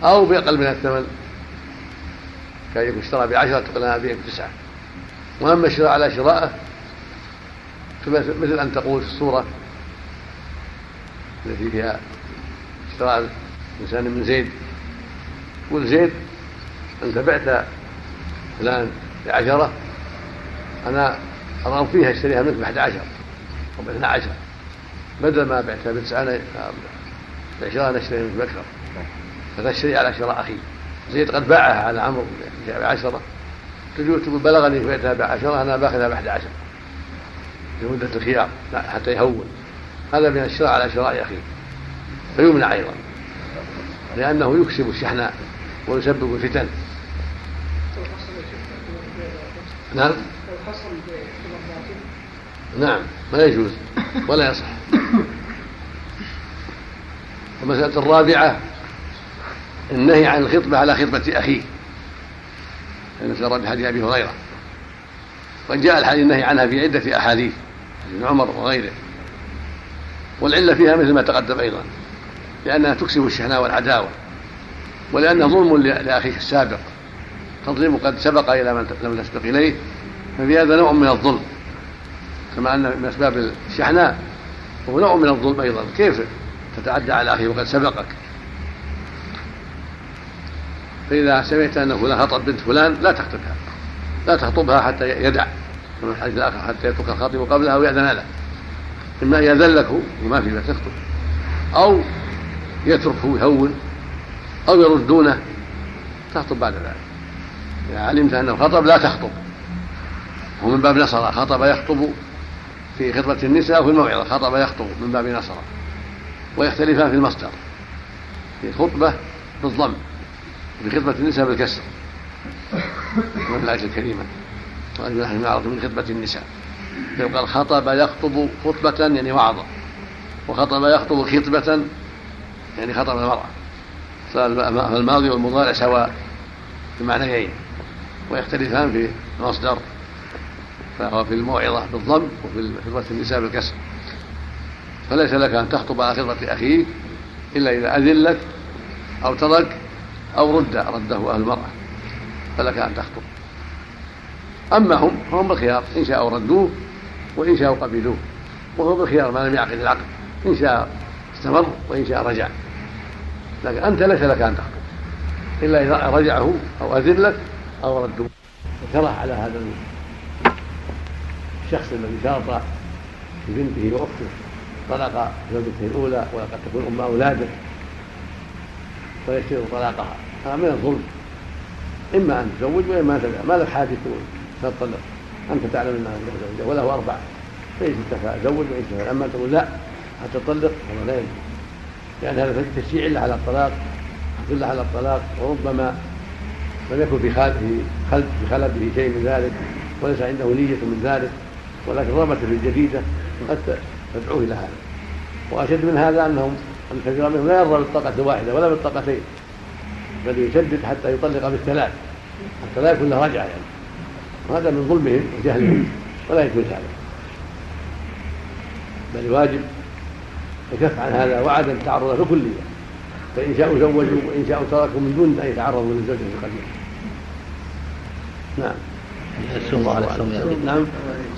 [SPEAKER 1] أو بأقل من الثمن. كان يكون اشترى بعشرة أنا أبيعك بتسعة وأما الشراء على شراءه مثل أن تقول في الصورة التي فيها اشتراء إنسان من زيد. قل زيد أنت بعت فلان بعشرة. أنا أرغب فيها أشتريها منك بأحد عشر. أو باثنى عشر. بدل ما بعتها بتسعة أنا بعشرة أنا أشتري منك بأكثر. فتشتري على شراء أخيه زيد قد باعها على عمرو بعشرة. تجوز تقول بلغني بعتها بعشرة أنا باخذها بأحد عشر. في مدة الخيار حتى يهون. هذا من الشراء على شراء أخيه فيمنع أيضا. لأنه يكسب الشحناء ويسبب الفتن. نعم؟ نعم ما يجوز ولا يصح. المسألة الرابعة النهي عن الخطبة على خطبة أخيه. كما سر بحديث أبي هريرة. وقد جاء الحديث النهي عنها في عدة أحاديث ابن عمر وغيره. والعلة فيها مثل ما تقدم أيضا. لأنها تكسب الشحناء والعداوة ولأنه ظلم لأخيك السابق تظلم قد سبق إلى من لم تسبق إليه ففي هذا نوع من الظلم كما أن من أسباب الشحناء وهو نوع من الظلم أيضا كيف تتعدى على أخيه وقد سبقك؟ فإذا سمعت أن فلان خطب بنت فلان لا تخطبها لا تخطبها حتى يدع كما الحديث الآخر حتى يترك الخاطب قبلها ويأذن له إما يأذن لك وما في بأس تخطب أو يتركه يهون أو يردونه تخطب بعد ذلك. إذا علمت أنه خطب لا تخطب هو من باب نصر خطب يخطب في خطبة النساء وفي الموعظة خطب يخطب من باب نصر ويختلفان في المصدر في خطبة بالضم في خطبة النساء بالكسر. وفي الآية الكريمة نحن نعرف من خطبة النساء. يقال خطب يخطب خطبة يعني وعظة وخطب يخطب خطبة يعني خطب المرأة. فالماضي والمضارع سواء بمعنيين ويختلفان في المصدر فهو في الموعظة بالضم وفي خطبة النساء بالكسر. فليس لك أن تخطب على خطبة أخيك إلا إذا أذن لك أو ترك أو رد رده أهل المرأة فلك أن تخطب. أما هم فهم بالخيار إن شاءوا ردوه وإن شاءوا قبلوه وهو بالخيار ما لم يعقد العقد إن شاء استمر وإن شاء رجع. لكن أنت ليس لك أن تخطب إلا إذا رجعه أو أذن لك أو ردوه وكره على هذا الشخص الذي شرط لبنته وأخته طلق زوجته الأولى وقد تكون أم أولاده. فيشترط طلاقها. هذا من الظلم. إما أن تزوج وإما أن تدع ما لك حاجة تقول تطلق أنت تعلم أنها له زوجه وله أربعة. فإن شئت فزوج وان شئت أما تقول لا حتى تطلق هذا لا يجوز. لأن هذا تشجيع له على الطلاق تدل على الطلاق وربما لم يكن في خلد في خلده شيء من ذلك وليس عنده نية من ذلك ولكن رغبة في الجديدة قد تدعوه إلى هذا. وأشد من هذا أنهم أن كثيرا منهم لا يرضى بالطاقة الواحدة ولا بالطاقتين بل يشدد حتى يطلق بالثلاث حتى لا يكون له رجعة يعني. وهذا من ظلمهم وجهلهم ولا يجوز هذا. بل الواجب الكف عن هذا وعدم له كليا. فإن شاءوا زوجوا وإن شاءوا تركوا من دون أن يتعرضوا للزوجة القديمة نعم.
[SPEAKER 2] يصوم على صوم أخيه
[SPEAKER 1] نعم.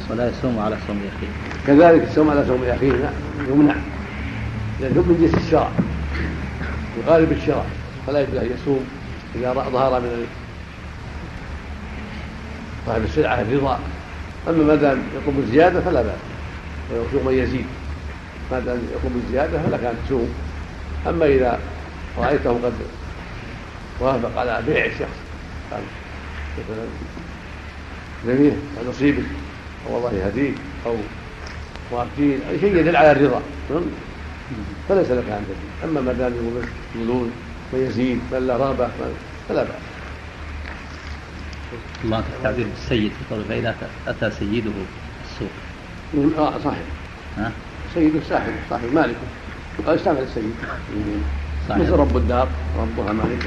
[SPEAKER 2] ولا يصوم على صوم أخيه
[SPEAKER 1] كذلك الصوم على صوم أخيه يمنع. لأنه من جنس الشرع. يغالب الشرع. فلا يجوز أن يصوم إذا ظهر من صاحب السلعة الرضا أما ما دام يطلب الزيادة فلا بأس. ويصوم من يزيد ما دام يطلب الزيادة فلك أن تصوم أما إذا رأيته قد وافق على بيع الشخص قال مثلا جميل ونصيبك أو الله يهديك أو وابتين أي شيء يدل على الرضا. فليس لك أن تزيد أما ما دام يقولون ويزيد بل لا رغبه فلا بأس
[SPEAKER 2] الله في التعبير بالسيد في قوله فإذا أتى سيده السوق.
[SPEAKER 1] آه صحيح ها؟ سيده صاحب صاحب مالك. قال استعمل السيد. صحيح. مثل رب الدار. ربها مالك.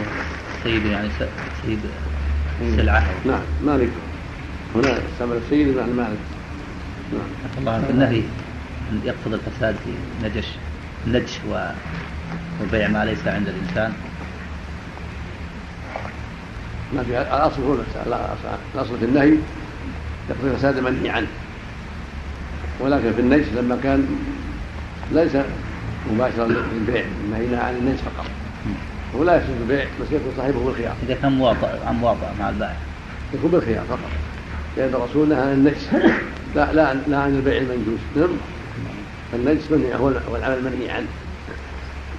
[SPEAKER 2] سيد يعني سيد سلعة.
[SPEAKER 1] نعم مالك. هنا استعمل السيد بمعنى مالك
[SPEAKER 2] نعم. الله في النهي يقتضي الفساد في نجش النجش وبيع ما ليس عند الإنسان.
[SPEAKER 1] ما في الأصل هو الأصل في النهي يقتضي الفساد منهي عنه ولكن في النجش لما كان ليس مباشرا للبيع نهينا عن النجش فقط. ولا يفسد البيع بس يكون صاحبه بالخيار.
[SPEAKER 2] إذا كان مواطئ عن مواطئ مع البائع.
[SPEAKER 1] يكون بالخيار فقط. لأن الرسول نهى عن النجس. لا لا لا عن البيع المنجوس. نعم. النجس منهي هو العمل المنهي عنه.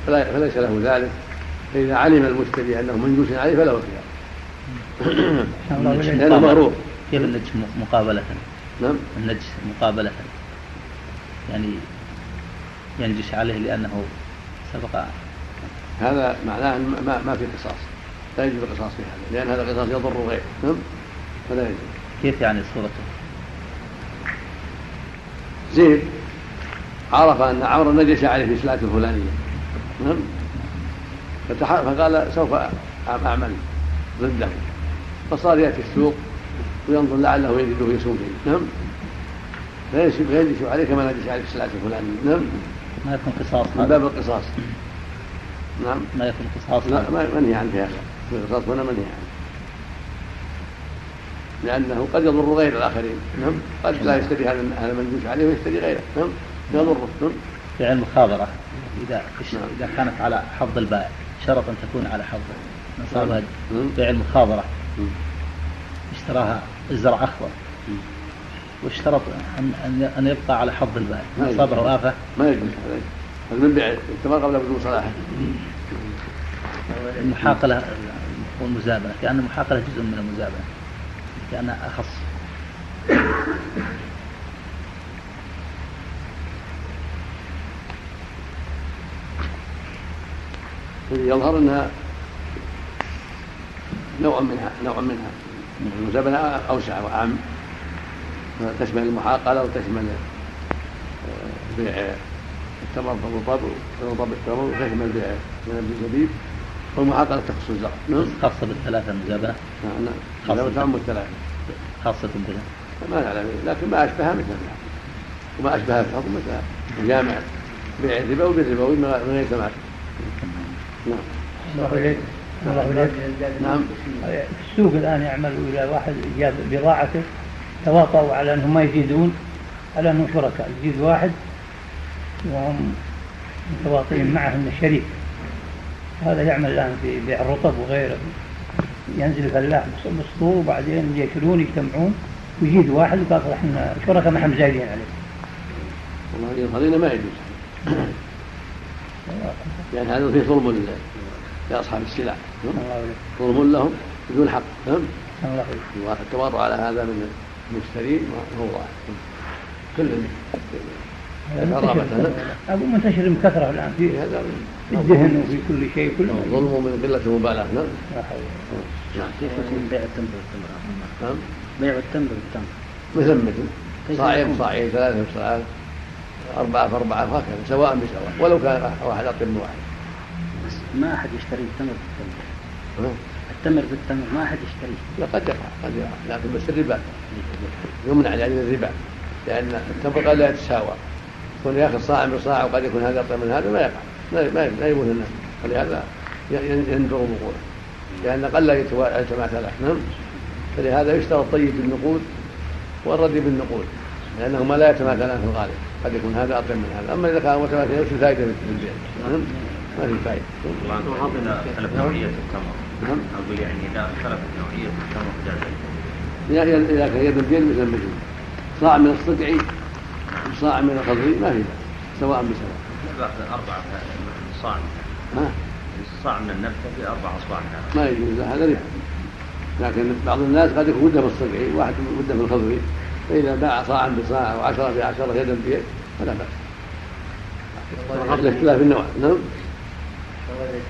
[SPEAKER 1] فليس له ذلك. فإذا علم المشتري أنه منجوس عليه فله الخيار. لأنه مغرور
[SPEAKER 2] كيف النجس مقابلة؟
[SPEAKER 1] نعم.
[SPEAKER 2] النجس مقابلة. يعني ينجش عليه لأنه سبق.
[SPEAKER 1] هذا معناه ما, ما في قصاص. لا يجوز القصاص في هذا لأن هذا القصاص يضر غيره نعم؟ فلا يجوز.
[SPEAKER 2] كيف يعني صورته؟
[SPEAKER 1] زيد عرف أن عمرو نجش عليه في سلعة الفلانية. نعم؟ فقال سوف أعمل ضده. فصار يأتي السوق وينظر لعله يجده يسوم فيه. نعم؟ فينجش عليه كما نجش عليه في السلعة الفلانية. نعم؟
[SPEAKER 2] ما يكون قصاص
[SPEAKER 1] من باب القصاص. نعم.
[SPEAKER 2] ما يكون قصاص
[SPEAKER 1] لا ما منهي عن هذا القصاص هنا منهي عنه لأنه قد يضر غير الآخرين. نعم. قد لا يشتري هذا هذا المنجوش عليه ويشتري غيره. نعم. يضره. نعم.
[SPEAKER 2] فعل المخابرة إذا
[SPEAKER 1] نعم.
[SPEAKER 2] إذا كانت على حظ البائع شرط أن تكون على حظ نصابها
[SPEAKER 1] نعم.
[SPEAKER 2] بيع المخابرة.
[SPEAKER 1] مم.
[SPEAKER 2] اشتراها الزرع أخضر. واشترط أن أن يبقى على حظ البائع.
[SPEAKER 1] ما.
[SPEAKER 2] أصابه آفة
[SPEAKER 1] ما يجوز. هذا من بيع الثمر قبل بدون صلاحه
[SPEAKER 2] المحاقلة والمزابنة لأن المحاقلة جزء من المزابنة لأنها أخص.
[SPEAKER 1] يظهر أنها نوع منها نوع منها. المزابنة أوسع وأعم. تشمل المحاقلة وتشمل آه، بيع التمر بالرطب والرطب بالتمر وتشمل بيع من الزبيب والمحاقلة تخص الزرع نعم.
[SPEAKER 2] خاصة بالثلاثة المزابنة
[SPEAKER 1] نعم نعم.
[SPEAKER 2] خاصة.
[SPEAKER 1] تعم الثلاثة
[SPEAKER 2] خاصة بها
[SPEAKER 1] ما نعلم لكن ما أشبهها مثلها وما أشبهها في الحكم مثلها جامع بيع الربا وبالربوي من غير ثمن نعم.
[SPEAKER 6] الله إليك. الله إليك.
[SPEAKER 1] نعم.
[SPEAKER 6] في السوق الآن يعمل إذا واحد جاب بضاعته. تواطؤوا على أنهم ما يزيدون على أنهم شركاء. يزيد واحد وهم متواطئين معه أنه شريك هذا يعمل الآن في بيع الرطب وغيره. ينزل الفلاح بالسطور وبعدين يشترون يجتمعون ويزيد واحد وقال إحنا شركاء ما إحنا زايدين عليه.
[SPEAKER 1] والله يظهر لنا ما يجوز يعني هذا فيه ظلم لأصحاب السلع. ظلم لهم بدون حق. نعم
[SPEAKER 6] الله إليك
[SPEAKER 1] والتواضع على هذا من المشترين ما هو ظاهر كل
[SPEAKER 6] منتشر. أقول منتشر بكثرة الآن. في
[SPEAKER 1] هذا
[SPEAKER 6] في الدهن وفي كل شيء كل ما
[SPEAKER 1] ظلم من قلة المبالاة نعم.
[SPEAKER 6] لا حول
[SPEAKER 1] نعم.
[SPEAKER 4] كيف يكون بيع التمر بالتمر
[SPEAKER 1] نعم.
[SPEAKER 4] بيع التمر بالتمر
[SPEAKER 1] مثل مثل
[SPEAKER 4] كيف
[SPEAKER 1] صاعين؟ صاعين ثلاثة صاعات أربعة فأربعة وهكذا سواء بسواء. ولو كان واحد أقل من واحد.
[SPEAKER 4] ما أحد يشتري التمر بالتمر
[SPEAKER 1] نعم.
[SPEAKER 4] التمر بالتمر ما أحد يشتريه
[SPEAKER 1] لا قد يقع قد يقع لكن بس الربا. يمنع يعني الربا لأن التمر قد لا يتساوى. يكون ياخذ صاع بصاع وقد يكون هذا أطيب من هذا ما يقع. ما يبون الناس. فلهذا ين- يندر وقوعه لأن يتوا- يتماثلا نعم. فلهذا يشترى الطيب بالنقود والردي بالنقود لأنهما لا يتماثلان في الغالب قد يكون هذا أطيب من هذا. أما إذا كان متماثلين وش الفائدة في البيع. نعم. ما في فائدة
[SPEAKER 7] نوعية التمر.
[SPEAKER 1] نعم.
[SPEAKER 7] أقول يعني إذا اختلفت نوعية التمر جاز
[SPEAKER 1] إذا إذا كان يد بيد مثل مثل صاع من الصقعي وصاع من الخضري ما في سواء بسواء.
[SPEAKER 7] أربعة صاع.
[SPEAKER 1] ها؟
[SPEAKER 7] صاع من النبتة في أربع أصباع منها
[SPEAKER 1] ما يجوز هذا ربا لكن بعض الناس قد يكون وده بالصقعي واحد وده بالخضري فإذا باع صاعا بصاع وعشرة بعشرة يدا بيد فلا بأس. الاختلاف النوع. نعم؟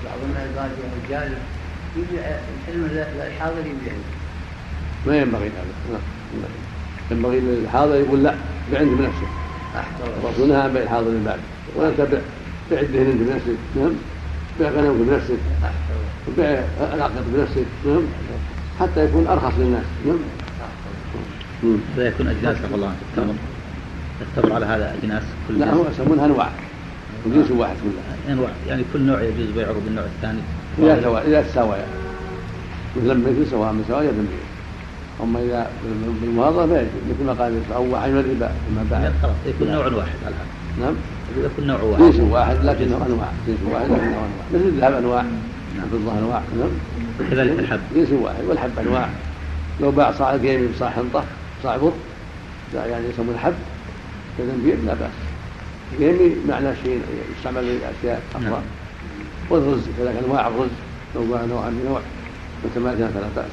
[SPEAKER 6] بعض الناس قال يا يبيع
[SPEAKER 1] ما ينبغي هذا. نعم ينبغي. للحاضر يقول لا بيع انت بنفسك الرسول نهى عن بيع الحاضر البعد وانت بيع بيع الدهن انت بنفسك. نعم؟ بيع غنمك بنفسك. وبيع العقد بنفسك. نعم؟ حتى يكون أرخص للناس. نعم.
[SPEAKER 2] فيكون أجناس نسأل الله عنك التمر التمر على هذا أجناس كل
[SPEAKER 1] لا. هو يسمونها انواع وجنس واحد كلها
[SPEAKER 2] أنواع. يعني كل نوع يجوز بيعه بالنوع الثاني.
[SPEAKER 1] اذا سوا اذا تساويا مثل مثل سواء من سواء يدا بيد أما إذا بالمواظبة ما يجوز مثل ما قال أو حجم الربا فيما بعد.
[SPEAKER 2] خلاص يكون نوع واحد على هذا
[SPEAKER 1] نعم؟
[SPEAKER 2] يكون نوع واحد.
[SPEAKER 1] جنس واحد لكنه أنواع جنس واحد لكنه أنواع. مثل الذهب أنواع الفضه أنواع نعم؟
[SPEAKER 2] كذلك الحب.
[SPEAKER 1] جنس واحد والحب أنواع. لو باع صاع قيمي بصاع حنطة صاع بر يعني يسمون الحب كذنبير لا بأس. قيمي معنى شيء يستعمل لأشياء أخرى.
[SPEAKER 2] نعم.
[SPEAKER 1] والرز كذلك أنواع الرز لو باع نوعا بنوع متماثلا فلا بأس.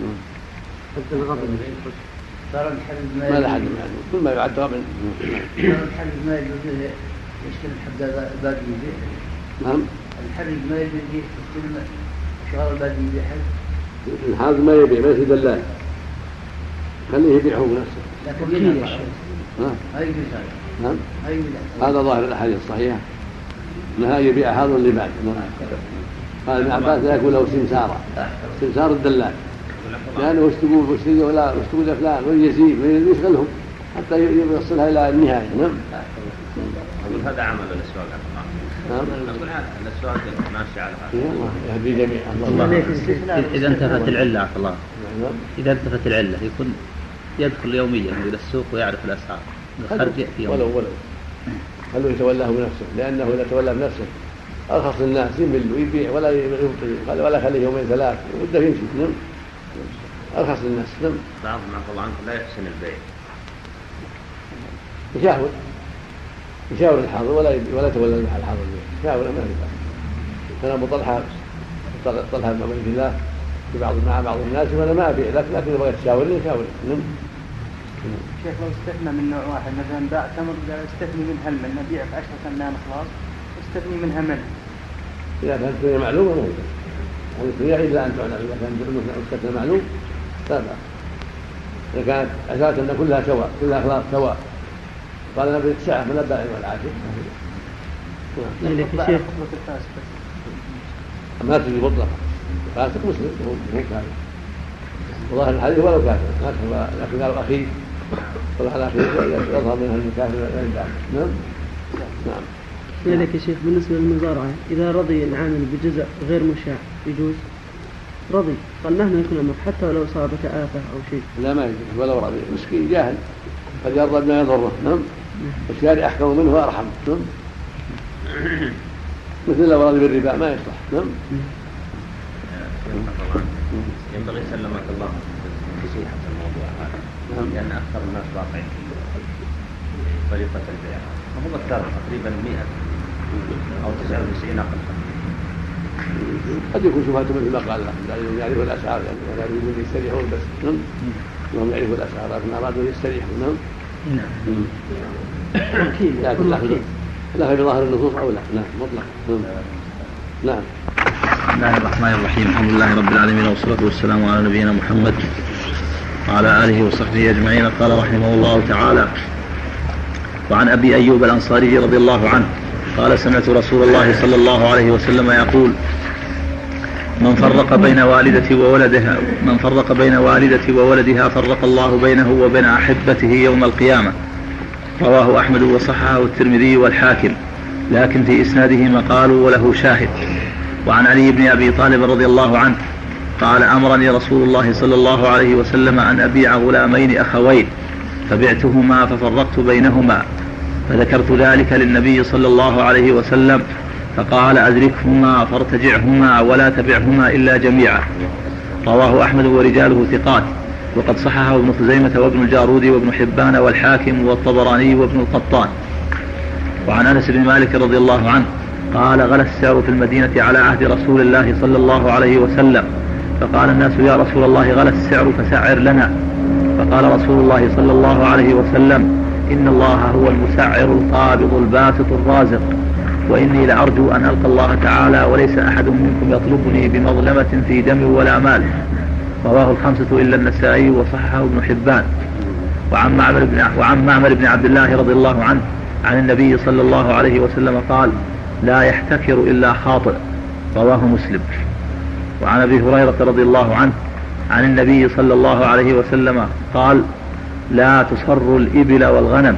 [SPEAKER 1] نعم.
[SPEAKER 6] صار الحل
[SPEAKER 1] ما لا حد يعني كل ما يعد غبن
[SPEAKER 6] ما يجوز يشتري الحب باقي يبيع
[SPEAKER 1] نعم.
[SPEAKER 6] الحل ما يجوز يشتري شغال باقي يبيع
[SPEAKER 1] الحاضر ما يبيع ما يصير دلال خليه يبيعه بنفسه
[SPEAKER 6] لكن ينفع
[SPEAKER 1] نعم
[SPEAKER 6] ما يجوز هذا.
[SPEAKER 1] نعم. هذا ظاهر الأحاديث الصحيحة. انها يبيع حاضر لبعد نعم. قال ابن عباس لا يكون له سمسارا سمسار الدلال. لأنه وش تقول؟ وش تقول؟ ولا وش تقول لفلان ويزيد ويشغلهم حتى يوصلها إلى النهاية. نعم.
[SPEAKER 7] أقول هذا عمل الأسواق.
[SPEAKER 1] نعم.
[SPEAKER 7] أقول هذا السؤال ماشي على هذا.
[SPEAKER 1] الله يهدي جميعا.
[SPEAKER 6] عليك.
[SPEAKER 2] إذا- إذا انتفت العلة عفى الله.
[SPEAKER 1] نعم.
[SPEAKER 2] إذا انتفت العلة يكون يدخل يوميا إلى السوق ويعرف الأسعار. الخرج يأتي
[SPEAKER 1] ولو ولو. خلوه يتولاه بنفسه؟ لأنه إذا تولى بنفسه أرخص الناس يمل ويبيع ولا يبطي ولا- ولا يخليه يومين ثلاث وده يمشي. نعم أرخص للناس. نعم
[SPEAKER 7] بعضهم عفى الله عنكم لا يحسن البيع.
[SPEAKER 1] يشاور. يشاور الحاضر ولا يبي ولا يتولى الحاضر. يشاور ما في بأس كان أبو طلحة طل- طلحة بن عبيد الله في بعض مع بعض الناس وأنا ما أبيع. لكن لكن يبغى تشاورني يشاور. نعم
[SPEAKER 4] شيخ لو استثنى من نوع واحد مثلا باع تمر قال استثني منها المن نبيع ب 10 سنان خلاص استثني منها من؟
[SPEAKER 1] اذا كانت الدنيا معلومه ما يبقى يعني الدنيا الا أن تعلم إذا كان السكن معلوم لا إذا كانت أساسا كلها سواء كلها أخلاق سواء. قال نبي الساعة من البائع والعاشر نعم.
[SPEAKER 6] لك يا شيخ.
[SPEAKER 1] ما تجي مطلقا. فاسق مسلم هو هو كافر وظاهر الحديث ولو كافر لكن لكن قال أخي صلح على اخيه يظهر منها يدعم نعم نعم
[SPEAKER 3] لك يا شيخ بالنسبة للمزارعة إذا رضي العامل بجزء غير مشاع يجوز؟ رضي. قال مهما يكون الأمر حتى ولو أصابك آفة أو شيء.
[SPEAKER 1] لا ما يجوز. ولو رضي. مسكين جاهل. قد يرضى بما يضره. نعم. الشارع أحكم منه وأرحم. نعم. مثل لو رضي بالربا ما يصلح. نعم.
[SPEAKER 7] ينبغي سلمك الله. نصيحة في
[SPEAKER 1] نعم.
[SPEAKER 7] لأن أكثر الناس واقعين في طريقة البيع. هم أكثر تقريبا 100 أو 99 أقل
[SPEAKER 1] قد يكون شبهة مثل ما قال لهم يعرفوا الأسعار يعني ولا يريدون يستريحون بس. نعم. وهم يعرفوا الأسعار لكن أرادوا يستريحوا. نعم.
[SPEAKER 2] نعم.
[SPEAKER 1] لكن لا في ظاهر النصوص أو لا. نعم مطلق. نعم. نعم.
[SPEAKER 5] بسم الله الرحمن الرحيم. الحمد لله رب العالمين والصلاة والسلام على نبينا محمد. وعلى آله وصحبه أجمعين. قال رحمه الله تعالى وعن أبي أيوب الأنصاري رضي الله عنه قال سمعت رسول الله صلى الله عليه وسلم يقول من فرق بين والدتي وولدها من فرق بين والدتي وولدها فرق الله بينه وبين أحبته يوم القيامة. رواه أحمد وصححه الترمذي والحاكم. لكن في إسناده مقال وله شاهد. وعن علي بن أبي طالب رضي الله عنه قال أمرني رسول الله صلى الله عليه وسلم أن أبيع غلامين أخوين فبعتهما ففرقت بينهما فذكرت ذلك للنبي صلى الله عليه وسلم فقال أدركهما فارتجعهما ولا تبعهما إلا جميعا. رواه أحمد ورجاله ثقات وقد صححه ابن خزيمة وابن الجارود وابن حبان والحاكم والطبراني وابن القطان. وعن أنس بن مالك رضي الله عنه قال غلا السعر في المدينة على عهد رسول الله صلى الله عليه وسلم. فقال الناس يا رسول الله غلا السعر فسعر لنا. فقال رسول الله صلى الله عليه وسلم إن الله هو المسعر القابض الباسط الرازق. وإني لأرجو أن ألقى الله تعالى وليس أحد منكم يطلبني بمظلمة في دم ولا مال. رواه الخمسة إلا النسائي وصححه ابن حبان. وعن معمر بن وعن معمر بن عبد الله رضي الله عنه عن النبي صلى الله عليه وسلم قال لا يحتكر إلا خاطئ. رواه مسلم. وعن أبي هريرة رضي الله عنه عن النبي صلى الله عليه وسلم قال لا تصر الإبل والغنم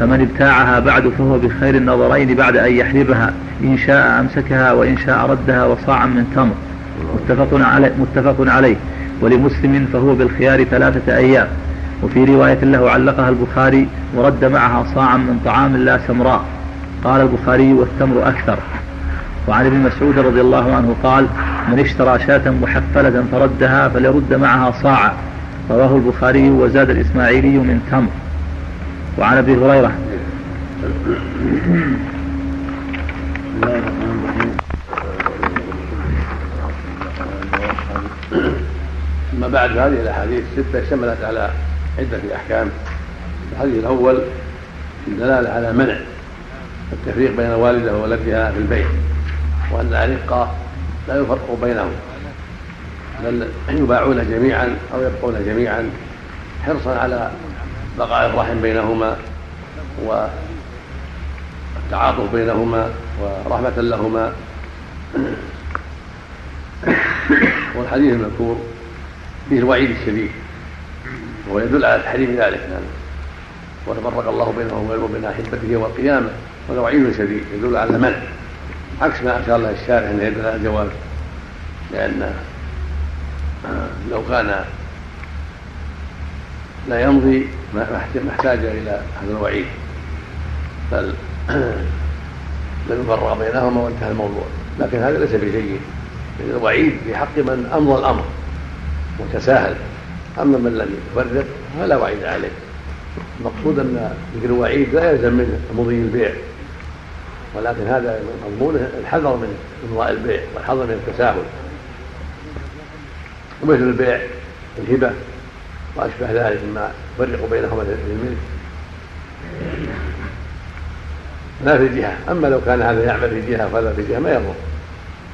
[SPEAKER 5] فمن ابتاعها بعد فهو بخير النظرين بعد أن يحلبها إن شاء أمسكها وإن شاء ردها وصاعا من تمر. متفق عليه متفق عليه. ولمسلم فهو بالخيار ثلاثة أيام. وفي رواية له علقها البخاري ورد معها صاعا من طعام لا سمراء. قال البخاري والتمر أكثر. وعن ابن مسعود رضي الله عنه قال من اشترى شاة محفلة فردها فليرد معها صاعا. رواه البخاري وزاد الإسماعيلي من تمر. وعن أبي هريرة.
[SPEAKER 1] أما بعد هذه الأحاديث ستة اشتملت على عدة أحكام. الحديث الأول الدلالة على منع التفريق بين والدة وولدها في البيت. وأن الأرقة لا يفرق بينهم بل يباعون جميعا أو يبقون جميعا حرصا على بقاء الرحم بينهما والتعاطف بينهما ورحمة لهما. والحديث المذكور فيه الوعيد الشديد وهو يدل على تحريم ذلك يعني وتفرق الله بينه وبين احبته يوم القيامة وهذا وعيد شديد يدل على المنع. عكس ما اشار له الشارع إنه يدل على الجواز لأن لو كان لا يمضي ما احتاج إلى هذا الوعيد. بل لم يفرق بينهما وانتهى الموضوع. لكن هذا ليس بجيد. الوعيد في حق من أمضى الأمر وتساهل أما من لم يفرق فلا وعيد عليه. المقصود أن ذكر الوعيد لا يلزم منه مضي البيع. ولكن هذا مضمونه الحذر من امضاء البيع والحذر من التساهل. ومثل البيع الهبة وأشبه ذلك مما يفرق بينهما في الملك. لا في جهة. أما لو كان هذا يعمل في جهة وهذا في جهة ما يضر.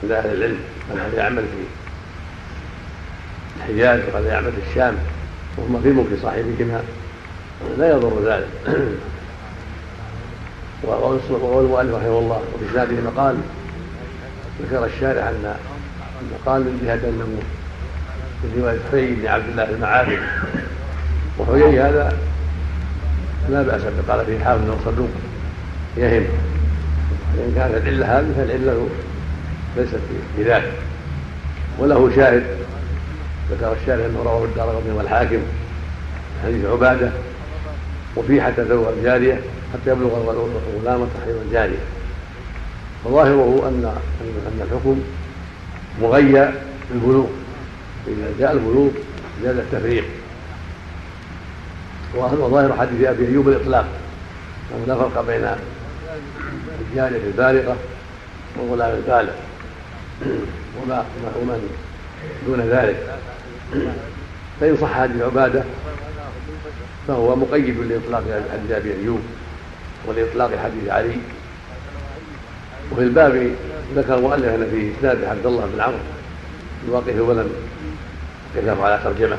[SPEAKER 1] عند أهل العلم. من هذا يعمل في الحجاز وهذا يعمل في الشام. وهما في ملك صاحبهما. لا يضر ذلك. وقول المؤلف رحمه الله وفي اسناده مقال ذكر الشارع أن قال من جهة أنه من رواية حيي بن عبد الله المعابد وحيي هذا لا بأس به قال فيه حافظ بن صدوق يهم. وان كانت العلة هذه فالعلة ليست في ذلك وله شاهد ذكر الشارع أنه رواه الدار والحاكم حديث عبادة. وفيه حتى تزوج الجاريه حتى يبلغ الغلام تحريم الجاريه وظاهره ان أن الحكم مغيى بالبلوغ فاذا جاء البلوغ جاز التفريق. وظاهر حديث أبي أيوب الإطلاق. أنه لا فرق بين الجارية البالغة والغلام البالغ. وما ومن دون ذلك. فإن صح هذه عبادة فهو مقيد لإطلاق حديث أبي أيوب ولإطلاق حديث علي. وفي الباب ذكر المؤلف أن فيه إسناد عبد الله بن عمرو الواقف ولم يكلف على ترجمة.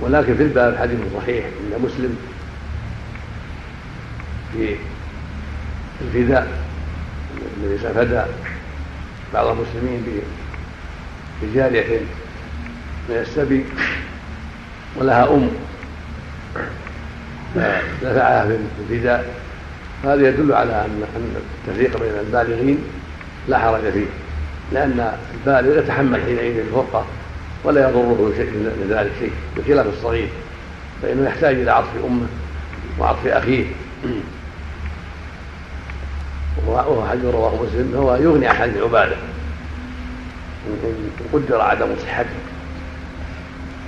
[SPEAKER 1] ولكن في الباب حديث صحيح عند مسلم في الفداء الذي فدى بعض المسلمين بجارية من السبي ولها أم. فدفعها في الفداء. هذا يدل على أن التفريق بين البالغين لا حرج فيه لأن البالغ يتحمل حينئذ الفرقة ولا يضره شيء من ذلك شيء بخلاف الصغير فإنه يحتاج إلى عطف أمه وعطف أخيه. وهو حديث رواه مسلم فهو يغني عن حديث عبادة. إن قدر عدم صحته.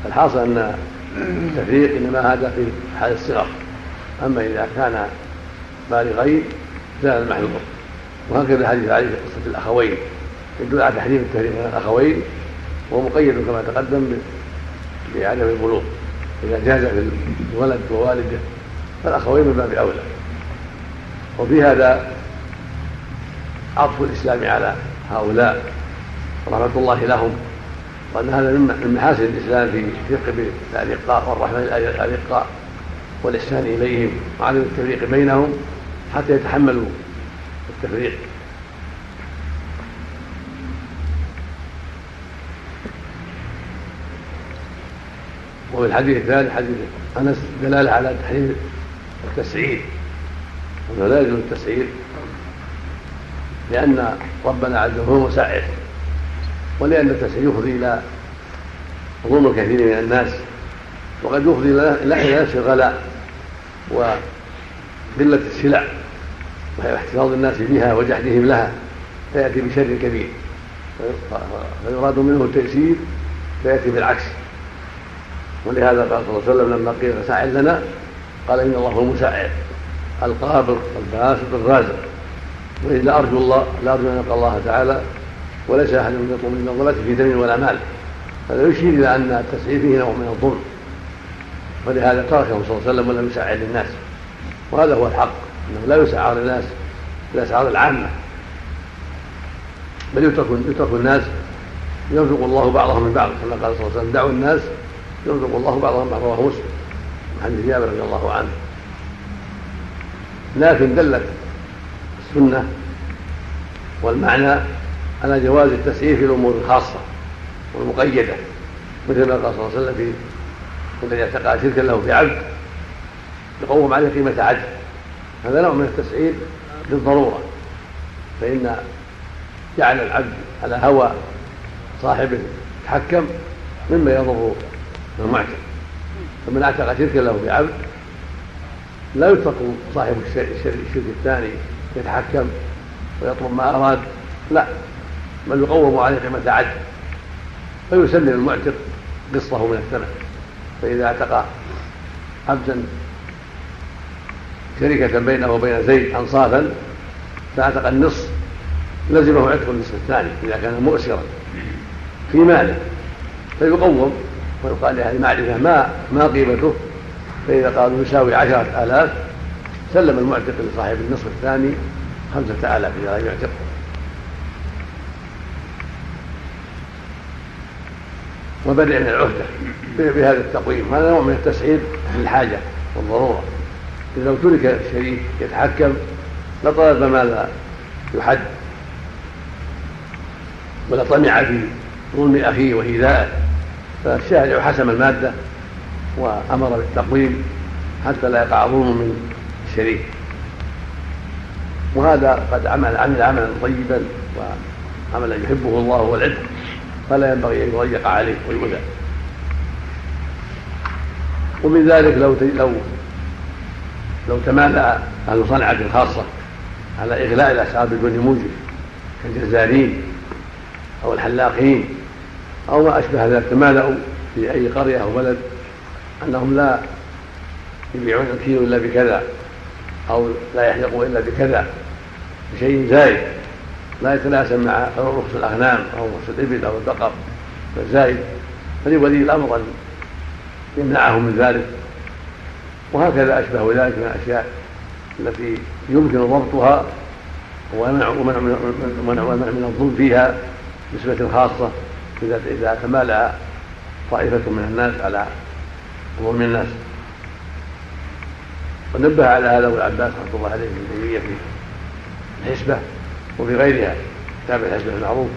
[SPEAKER 1] الحاصل أن التفريق إنما هذا في حال الصغر. أما إذا كان بالغين زال المحذور وهكذا حديث علي في قصة الأخوين. يدل على تحريم التفريق بين الأخوين وهو مقيد كما تقدم بعدم البلوغ. إذا جاز في الولد ووالده فالأخوين من باب أولى. وفي هذا عطف الإسلام على هؤلاء. رحمة الله لهم. وأن هذا من محاسن الإسلام في الرفق بالارقاء والرحمة للارقاء والإحسان إليهم وعدم التفريق بينهم حتى يتحملوا التفريق. وفي الحديث الثاني حديث أنس دلالة على تحريم التسعير. وانه لا يجوز التسعير لأن ربنا عز وجل هو مسعر ولأن التسعير يفضي إلى ظلم الكثير من الناس وقد يفضي إلى نفس الغلاء وقلة السلع واحتفاظ الناس بها وجحدهم لها فيأتي بشر كبير فيراد منه التيسير فيأتي بالعكس. ولهذا قال صلى الله عليه وسلم لما قيل فساعد لنا قال إن الله هو المسعر القابض الباسط الرازق. لا أرجو الله لا أرجو أن يلقى الله تعالى وليس أحد يطلب من الظلمات في دم ولا مال. هذا يشير إلى أن التسعير فيه نوع من الظلم. ولهذا تركه صلى الله عليه وسلم ولم يسعر للناس وهذا هو الحق أنه لا يسعر للناس بالأسعار العامة. بل يترك يترك الناس يرزق الله بعضهم من بعض كما قال صلى الله عليه وسلم دعوا الناس يرزق الله بعضهم من بعض رواه مسلم عن جابر رضي الله عنه. لكن دلت السنة والمعنى على جواز التسعير في الأمور الخاصة والمقيدة مثل ما قال صلى الله عليه وسلم في الذي اعتقد شركا له في عبد يقوم عليه قيمة عدل. هذا نوع من التسعير للضرورة فإن جعل العبد على هوى صاحبه يتحكم مما يضر المعتق. فمن اعتق شركا له بعبد لا يترك صاحب الشرك الثاني يتحكم ويطلب ما أراد لا. بل يقوم عليه قيمة عدل فيسلم المعتق قسطه من الثمن فإذا اعتق عبدا شركة بينه وبين زيد أنصافا فاعتق النصف لزمه عتق النصف الثاني إذا كان مؤسرا في ماله. فيقوم ويقال لأهل المعرفة ما ما قيمته. فإذا قالوا يساوي عشرة آلاف سلم المعتق لصاحب النصف الثاني خمسة آلاف إذا لم يعتقه. وبدأ من العهدة بهذا التقويم. هذا نوع من التسعير للحاجة والضرورة. إذا لو ترك الشريك يتحكم لطلب ما لا يحد. ولطمع في ظلم أخيه وإيذائه. فالشارع حسم المادة وأمر بالتقويم حتى لا يقع ظلم من الشريك. وهذا قد عمل عمل عملا طيبا وعملا يحبه الله هو العتق فلا ينبغي أن يضيق عليه ويؤذى. ومن ذلك لو لو لو تمالى أهل صنعة خاصة على اغلاء الأسعار بدون موجب كالجزارين أو الحلاقين أو ما أشبه ذلك تمالأوا في أي قرية أو بلد أنهم لا يبيعون الكيلو إلا بكذا أو لا يحلقوا إلا بكذا بشيء زايد لا يتناسب مع رخص الأغنام أو رخص الإبل أو البقر فالزايد فلولي الأمر أن يمنعه من ذلك. وهكذا أشبه ذلك من الأشياء التي يمكن ضبطها ومنع ومنع من الظلم فيها نسبة خاصة إذا إذا تمالأ طائفة من الناس على ظلم الناس. ونبه على هذا أبو العباس رحمة الله عليه في الحسبة. وفي غيرها كتاب الحسبه المعروف.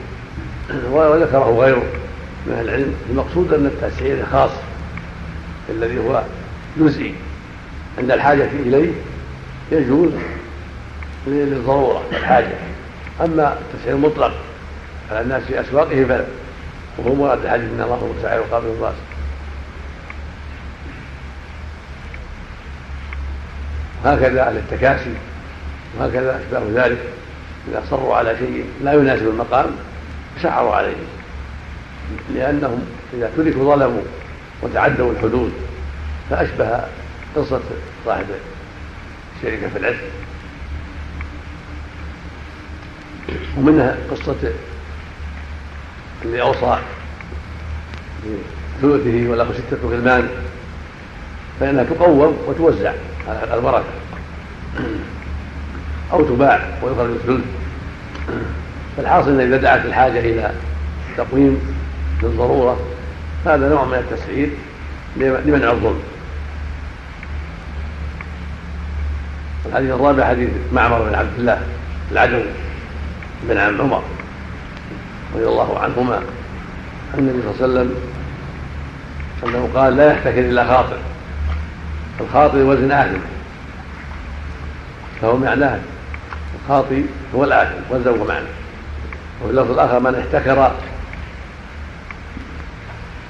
[SPEAKER 1] وذكره غيره من أهل العلم. المقصود أن التسعير الخاص الذي هو جزئي عند الحاجة إليه يجوز للضرورة والحاجة أما التسعير المطلق على الناس في أسواقه فلا وهو مراد الحديث إن الله هو السعير وقابل الراس هكذا أهل التكاسي وهكذا أشباه ذلك. إذا أصروا على شيء لا يناسب المقام سعروا عليه. لأنهم إذا تركوا ظلموا وتعدوا الحدود فأشبه قصة صاحب الشركة في العتق ومنها قصة اللي أوصى بثلثه وله ستة غلمان فإنها تقوم وتوزع الورثة أو تباع ويخرج الثلث فالحاصل أن إذا دعت الحاجة إلى تقويم للضرورة هذا نوع من التسعير لمنع الظلم. الحديث الرابع حديث معمر بن عبد الله العدوي بن عم عمر رضي الله عنهما عن النبي صلى الله عليه وسلم أنه قال لا يحتكر إلا خاطئ الخاطئ وزن آثم فهو معناه الخاطئ هو الآثم وزن ومعنى وفي اللفظ الآخر من احتكر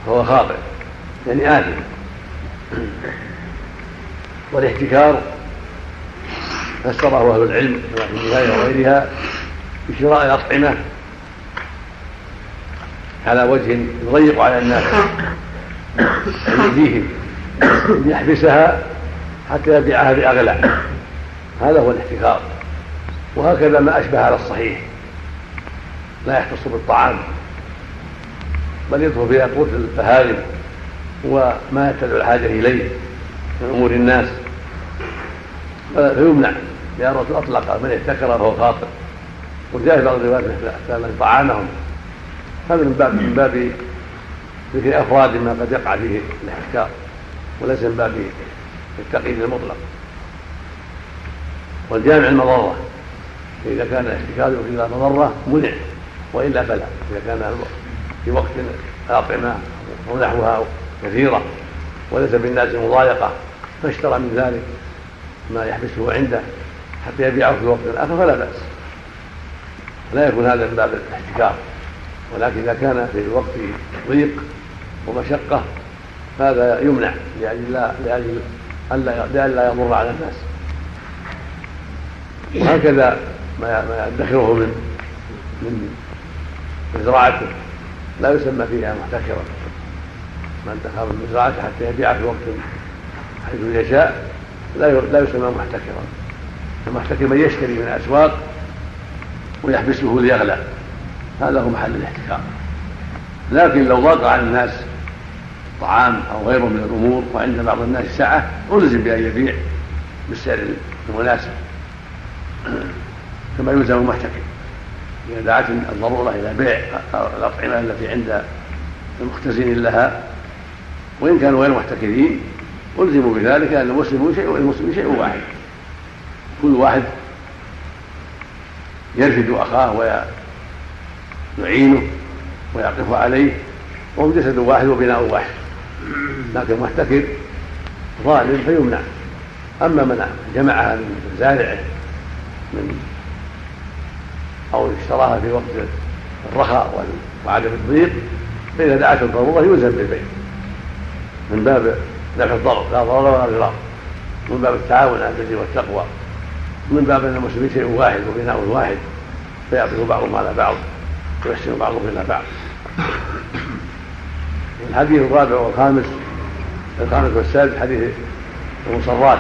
[SPEAKER 1] فهو خاطئ يعني آثم والاحتكار فسره أهل العلم في النهاية وغيرها بشراء الأطعمة على وجه يضيق على الناس يأذيهم يحبسها حتى يبيعها بأغلى. هذا هو الاحتكار. وهكذا ما أشبه على الصحيح. لا يختص بالطعام بل يدخل في قوت الفهارم وما تدعو الحاجة إليه من أمور الناس. فيمنع لأن الرسول أطلق من احتكر فهو خاطئ. وجاء في بعض الروايات من طعامهم. هذا من باب من باب ذكر أفراد ما قد يقع فيه الاحتكار وليس من باب التقييد المطلق. والجامع المضرة. فإذا كان يؤدي إلى مضرة منع وإلا فلا. إذا كان في وقت الأطعمة أو نحوها كثيرة وليس بالناس مضايقة فاشترى من ذلك ما يحبسه عنده حتى يبيعه في وقت آخر فلا بأس. لا يكون هذا من باب الاحتكار. ولكن إذا كان في الوقت ضيق ومشقة هذا يمنع لأجل لا لأجل ألا يضر على الناس. وهكذا ما يدخره من من مزرعته. لا يسمى فيها محتكرا من ادخر من مزرعته حتى يبيع في وقت حيث يشاء لا لا يسمى محتكرا. المحتكر من يشتري من الأسواق ويحبسه ليغلى. هذا هو محل الاحتكار. لكن لو ضاق على الناس طعام أو غيره من الأمور وعند بعض الناس سعه ألزم بأن يبيع بالسعر المناسب. كما يلزم المحتكر إذا دعت الضرورة إلى بيع الأطعمة التي عند المختزن لها وإن كانوا غير محتكرين ألزموا بذلك ان المسلم شيء والمسلم شيء واحد. كل واحد يرفد أخاه ويعينه ويقف عليه وهم جسد واحد وبناء واحد. لكن محتكر ظالم فيمنع. أما من جمعها من زارعه من أو اشتراها في وقت الرخاء وعدم الضيق فإذا دعت الضرورة يلزم بالبيع من باب دفع الضرر لا ضرر ولا ضرار من باب التعاون على البر والتقوى. من باب أن المسلمين شيء واحد وبناء واحد فيعطف بعضهم على بعض ويحسن بعضهم إلى بعض. الحديث الرابع والخامس الخامس والسادس حديث المصرات.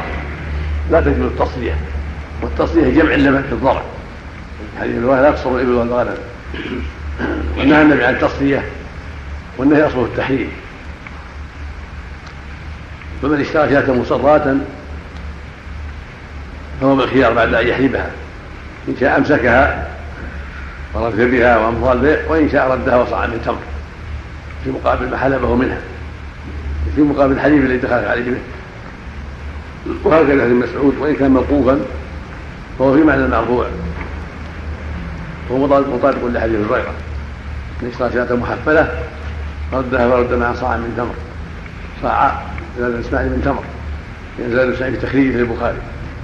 [SPEAKER 1] لا تجوز التصلية والتصلية جمع اللبن في الضرع حديث لا تقصر الابل والغنم ونهى النبي عن التصليه والنهي أصله التحريم. فمن اشترى شاة مصراة فهو بالخيار بعد أن يحلبها إن شاء أمسكها ورد بها وامضى البيع وإن شاء ردها وصاع من تمر. في مقابل ما حلبه منها. في مقابل الحليب الذي دخلت عليه به وهكذا ابن مسعود وإن كان موقوفا فهو في معنى المرفوع وهو مطابق لحديث هريرة. ان اشترى شاة محفلة ردها فرد مع صاع من تمر. صاع زاد اسماعيل من تمر. زاد سعيد في تخريجه للبخاري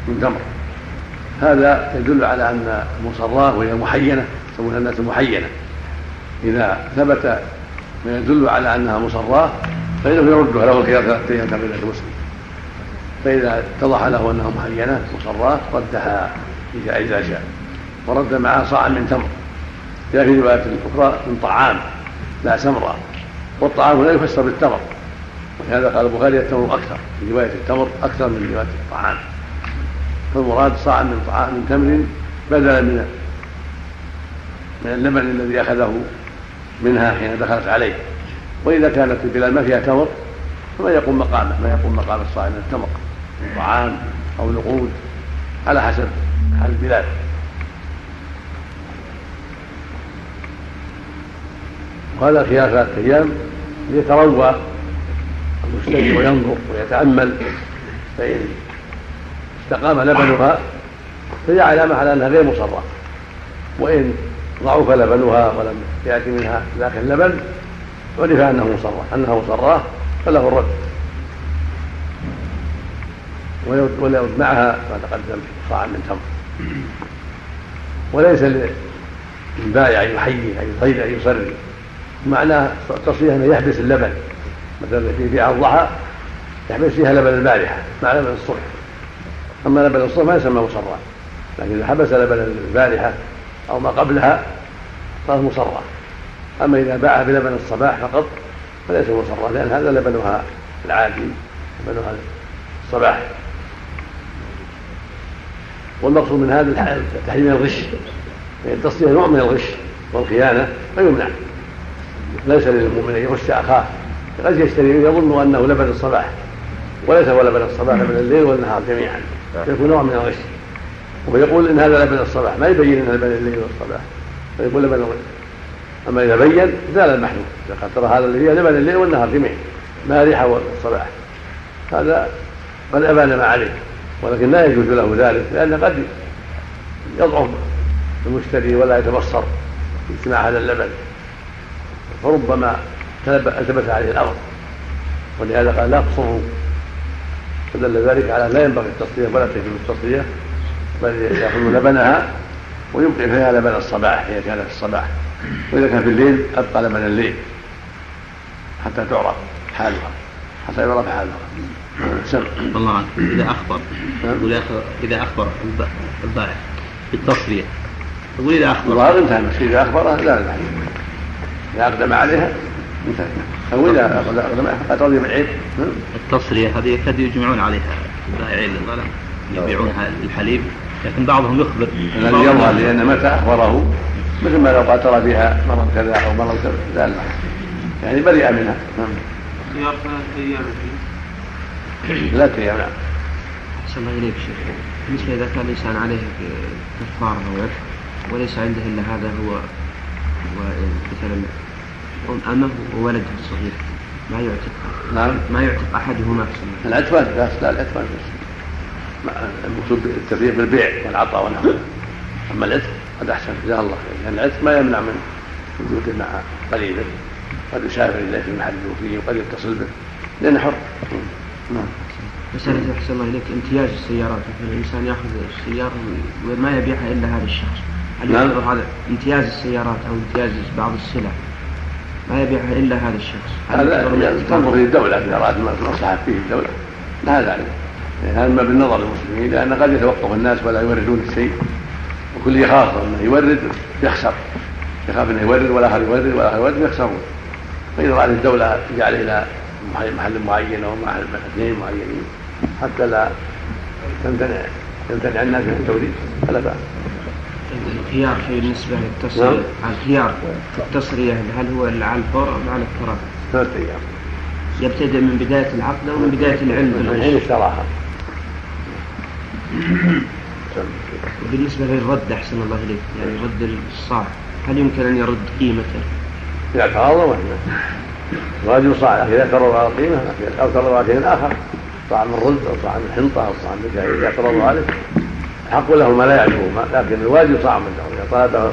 [SPEAKER 1] من تمر. هذا يدل على أن المصراه وهي محينة يسمونها الناس المحينه إذا ثبت ما يدل على أنها مصراه فإنه يردها له الخيار ثلاثة أيام كما المسلم. فإذا اتضح له أنها محينة مصراه ردها إذا شاء. ورد معها صاعا من تمر. جاء في رواية أخرى من طعام لا سمرا والطعام لا يفسر بالتمر. ولهذا قال البخاري التمر أكثر. في رواية التمر أكثر من رواية الطعام. فالمراد صاع من طعام من تمر بدلا من من اللبن الذي أخذه منها حين دخلت عليه. وإذا كانت البلاد ما فيها تمر فما يقوم مقامه ما يقوم مقام الصاع من التمر. طعام أو نقود على حسب حال البلاد. وهذا خيار ثلاثة أيام ليتروى المشتري وينظر ويتأمل فإن استقام لبنها فهي علامة على أنها غير مصرة. وإن ضعف لبنها ولم يأتي منها ذاك اللبن عرف أنه مصرة أنها مصرة فله الرد. وليرد معها ما تقدم صاع من تمر. وليس للبائع أن يحيي أن يصري معناه التصريح أنه يحبس اللبن. مثلا في بيع الضحى يحبس فيها لبن البارحة مع لبن الصبح. أما لبن الصبح ما يسمى مصرا لكن إذا حبس لبن البارحة أو ما قبلها صارت مصرة أما إذا باع بلبن الصباح فقط فليس مصرة لأن هذا لبنها العادي لبنها الصباح. والمقصود من هذا تحريم الغش يعني التصديق نوع من الغش والخيانة فيمنع ليس للمؤمن أن يغش أخاه قد يشتري يظن أنه لبن الصباح وليس هو لبن الصباح لبن الليل والنهار جميعا يكون نوع من الغش. ويقول إن هذا لبن الصباح ما يبين انه لبن الليل والصباح فيقول لبن الغش. أما إذا بين زال المحلول إذا قال ترى هذا اللي هي لبن الليل والنهار جميعا مارحه والصباح. هذا قد أبان ما عليه ولكن لا يجوز له ذلك لأن قد يضعف المشتري ولا يتبصر في اجتماع هذا اللبن. فربما التبس عليه الأمر. ولهذا قال لا تصروا فدل ذلك على لا ينبغي التصفيه ولا تجب التصفيه بل ياخذ لبنها ويبقي فيها لبن الصباح إذا كان في الصباح. وإذا كان في الليل أبقى لبن الليل حتى تعرف حالها حتى يعرف حالها. سم.
[SPEAKER 5] الله عنك أخ- إذا أخبر الب- البائع بالتصرية يقول إذا أخبر.
[SPEAKER 1] الظاهر انتهى إذا أخبره لا لا. إذا أقدم عليها. أو إذا أقدم فقد رضي بالعيب نعم.
[SPEAKER 5] التصرية هذه يكاد يجمعون عليها. البائعين الغنم يبيعونها الحليب لكن بعضهم يخبر.
[SPEAKER 1] الذي يظهر لأن متى أخبره. مثل ما لو قاتل بها مرض كذا أو مرض كذا. لا لا. يعني برئ منها.
[SPEAKER 8] خيار ثلاثة أيام
[SPEAKER 1] ثلاثة أيام نعم
[SPEAKER 8] أحسن الله إليك شيخ. بالنسبة إذا كان الإنسان عليه كفارة أو وليس عنده إلا هذا هو مثلا أمه وولده الصغير ما يعتق
[SPEAKER 1] نعم.
[SPEAKER 8] ما يعتق أحدهما
[SPEAKER 1] العتق ما بأس لا ما- المقصود التفريق بالبيع والعطاء والنحو. أما العتق قد أحسن جزاه الله خير لأن العتق ما يمنع من وجوده مع قريبه قد يسافر إليه في هو فيه وقد يتصل به. لأنه حر. نعم.
[SPEAKER 8] مسألة أحسن الله إليك. امتياز السيارات. مثلا الإنسان يأخذ السيارة وما يبيعها إلا هذا الشخص. هل
[SPEAKER 1] نعم.
[SPEAKER 8] هذا امتياز السيارات أو امتياز بعض السلع؟ ما يبيعها إلا هذا الشخص.
[SPEAKER 1] هذا يعني؟ تنظر في الدولة إذا رأت مصلحة فيه الدولة. لا ذلك يعني هذا ما بالنظر للمسلمين لأن قد يتوقف الناس ولا يوردون الشيء. وكل يخاف أنه يورد يخسر. يخاف أنه يورد والآخر يورد والآخر يورد يخسرون. فإذا رأت الدولة تجعل إلى محل- محل معين أو محل اثنين معينين حتى لا تمتنع يمتنع الناس من التوريد فلا بأس.
[SPEAKER 8] الخيار في بالنسبة للتصرية
[SPEAKER 1] نعم.
[SPEAKER 8] الخيار التصرية هل هو على الفور أو على التراث؟
[SPEAKER 1] ثلاثة أيام
[SPEAKER 8] يبتدئ من بداية العقد أو من بداية العلم
[SPEAKER 1] من حين
[SPEAKER 8] بالغش
[SPEAKER 1] اشتراها
[SPEAKER 8] بالنسبة للرد أحسن الله إليك يعني رد الصاع. هل يمكن أن يرد قيمته؟
[SPEAKER 1] إذا وإحنا الرجل صاع إذا ترضوا على قيمة أو ترضوا على شيء آخر. صاع من رز أو صاع من حنطة أو صاع من إذا ترضوا عليه. حق له ما لا يعجبه ما- لكن الواجب صاع من تمر إذا طلبه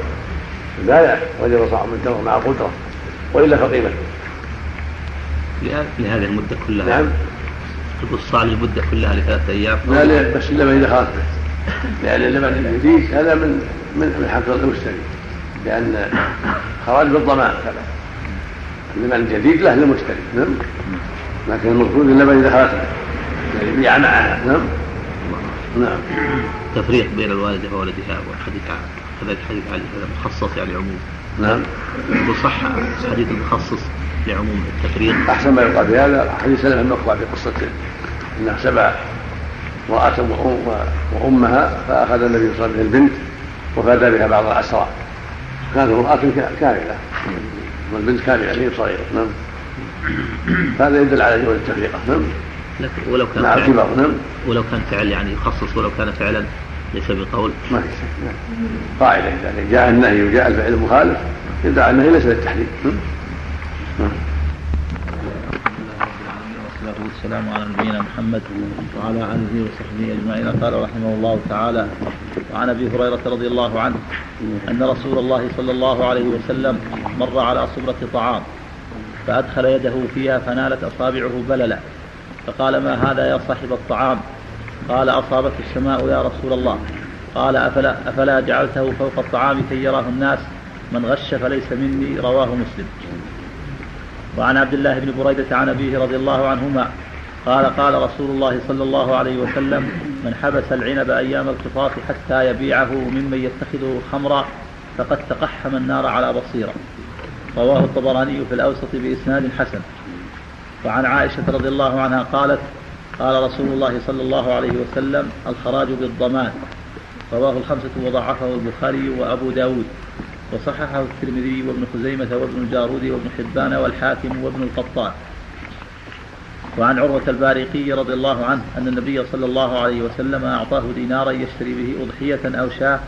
[SPEAKER 1] البائع وجب صاع من تمر مع قدرة وإلا فقيمة
[SPEAKER 5] لهذه- المدة كلها.
[SPEAKER 1] نعم.
[SPEAKER 5] تقول الصاع للمدة كلها لثلاثة أيام.
[SPEAKER 1] لا لا بس اللبن إذا خالف به لأن اللبن الجديد هذا من من حق المشتري لأن خراج بالضمان كذا. اللبن الجديد له للمشتري نعم. لكن المقصود اللبن إذا خالف به يعني يبيع معها نعم. نعم.
[SPEAKER 5] تفريق بين الوالدة وولدها وحديث كذلك حديث علي هذا مخصص يعني عموم.
[SPEAKER 1] نعم.
[SPEAKER 5] وصح حديث المخصص لعموم التفريق.
[SPEAKER 1] أحسن ما يقال في هذا حديث سلمة المقطع في قصة أنها سبع امرأة وأم- وأمها فأخذ النبي صلى الله عليه وسلم البنت وفادى بها بعض الأسرى. كانت امرأة كا- كاملة. والبنت كاملة هي صغيرة. نعم. هذا يدل على جواز التفريقة نعم.
[SPEAKER 5] لكن ولو كان فعل
[SPEAKER 1] نعم
[SPEAKER 5] ولو كان فعل يعني يخصص ولو كان فعلا ليس بقول.
[SPEAKER 1] ما في شك نعم. قاعدة إذا جاء النهي وجاء الفعل المخالف يدعى النهي ليس للتحريم
[SPEAKER 5] والسلام على نبينا محمد وعلى آله وصحبه أجمعين. قال رحمه الله تعالى وعن أبي هريرة رضي الله عنه أن رسول الله صلى الله عليه وسلم مر على صبرة طعام فأدخل يده فيها فنالت أصابعه بللا فقال ما هذا يا صاحب الطعام؟ قال أصابت السماء يا رسول الله. قال أفلا, أفلا جعلته فوق الطعام كي يراه الناس؟ من غش فليس مني رواه مسلم. وعن عبد الله بن بريدة عن أبيه رضي الله عنهما قال قال رسول الله صلى الله عليه وسلم من حبس العنب أيام القطاف حتى يبيعه ممن يتخذه خمرا فقد تقحم النار على بصيرة. رواه الطبراني في الأوسط بإسناد حسن. وعن عائشة رضي الله عنها قالت قال رسول الله صلى الله عليه وسلم الخراج بالضمان. رواه الخمسة وضعفه البخاري وأبو داود. وصححه الترمذي وابن خزيمة وابن الجارود وابن حبان والحاكم وابن القطان. وعن عروة البارقي رضي الله عنه أن النبي صلى الله عليه وسلم أعطاه دينارا يشتري به أضحية أو شاة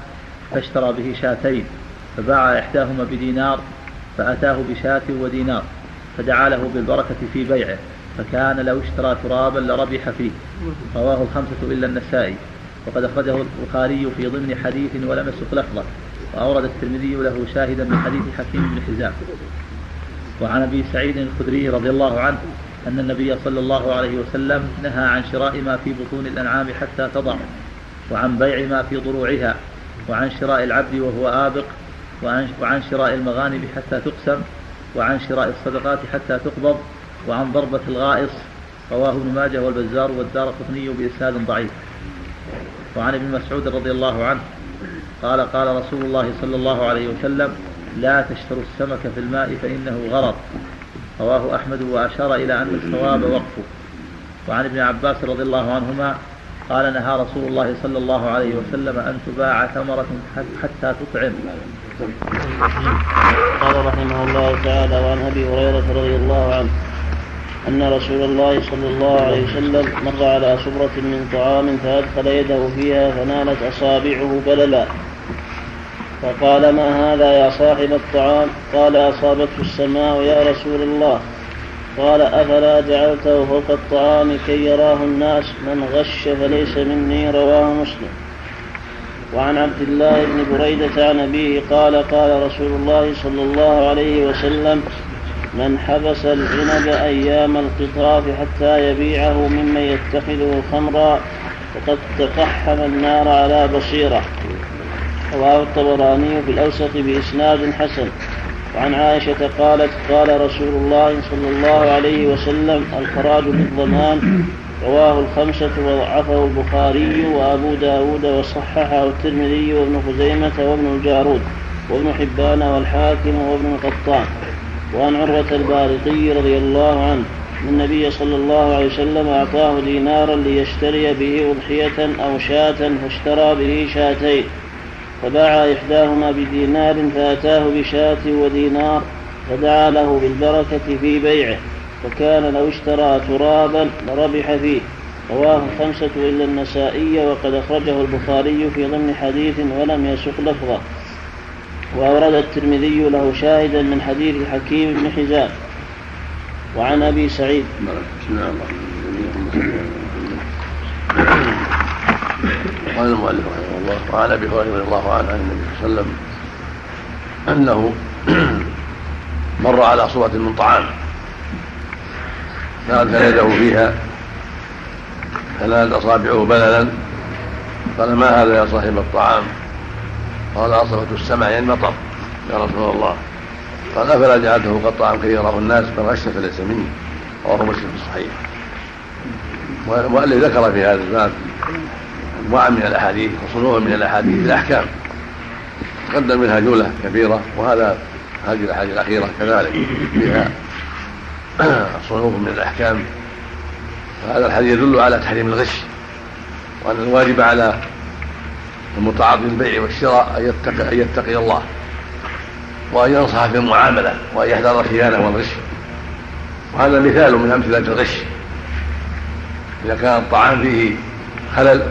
[SPEAKER 5] فاشترى به شاتين فباع إحداهما بدينار فأتاه بشاة ودينار. فدعا له بالبركة في بيعه فكان لو اشترى ترابا لربح فيه. رواه الخمسة إلا النسائي. وقد أخرجه البخاري في ضمن حديث ولم يسق لفظه. وأورد الترمذي له شاهدا من حديث حكيم بن حزام. وعن أبي سعيد الخدري رضي الله عنه أن النبي صلى الله عليه وسلم نهى عن شراء ما في بطون الأنعام حتى تضع وعن بيع ما في ضروعها وعن شراء العبد وهو آبق وعن, شراء المغانم حتى تقسم وعن شراء الصدقات حتى تقبض وعن ضربة الغائص رواه ابن ماجه والبزار والدار قطني بإسناد ضعيف. وعن ابن مسعود رضي الله عنه قال قال رسول الله صلى الله عليه وسلم لا تشتروا السمك في الماء فإنه غرض رواه أحمد وأشار إلى أن الصواب وقفه. وعن ابن عباس رضي الله عنهما قال نهى رسول الله صلى الله عليه وسلم أن تباع ثمرة حتى تطعم
[SPEAKER 9] قال رحمه الله تعالى وعن أبي هريرة رضي الله عنه أن رسول الله صلى الله عليه وسلم مر على صبرة من طعام فأدخل يده فيها فنالت أصابعه بللا. فقال ما هذا يا صاحب الطعام؟ قال أصابته السماء يا رسول الله. قال أفلا جعلته فوق الطعام كي يراه الناس؟ من غش فليس مني رواه مسلم. وعن عبد الله بن بريدة عن أبيه قال قال رسول الله صلى الله عليه وسلم من حبس العنب أيام القطاف حتى يبيعه ممن يتخذه خمرا فقد تقحم النار على بصيرة. رواه الطبراني في الأوسط بإسناد حسن. وعن عائشة قالت قال رسول الله صلى الله عليه وسلم الخراج بالضمان رواه الخمسة وضعفه البخاري وأبو داود وصححه الترمذي وابن خزيمة وابن الجارود وابن حبان والحاكم وابن القطان. وعن عروة البارقي رضي الله عنه أن النبي صلى الله عليه وسلم أعطاه دينارا ليشتري به أضحية أو شاة فاشترى به شاتين. فباع إحداهما بدينار فأتاه بشاة ودينار فدعا له بالبركة في بيعه. فكان لو اشترى ترابا لربح فيه. رواه الخمسة إلا النسائي وقد أخرجه البخاري في ضمن حديث ولم يسق لفظه وأورد الترمذي له شاهدا من حديث حكيم بن حزام. وعن أبي سعيد.
[SPEAKER 1] قال المؤلف رحمه الله وعن أبي هريرة رضي الله عنه عن النبي صلى الله عليه وسلم أنه مر على صورة من طعام. فأدخل يده فيها. فنالت أصابعه بللا. قال ما هذا يا صاحب الطعام؟ قال أصبت السمع يعني مطر يا رسول الله. قال أفلا جعلته قد كي يراه الناس؟ من غش فليس مني. رواه مسلم في الصحيح. والمؤلف ذكر في هذا الباب أنواع من الأحاديث وصنوع من الأحاديث الأحكام. تقدم منها جملة كبيرة وهذا هذه الأحاديث الأخيرة كذلك. فيها صنوف من الأحكام. وهذا الحديث يدل على تحريم الغش وأن الواجب على المتعاطي البيع والشراء أن يتقي أن يتقي الله وأن ينصح في المعاملة وأن يحذر الخيانه والغش. وهذا مثال من أمثلة الغش. إذا كان الطعام فيه خلل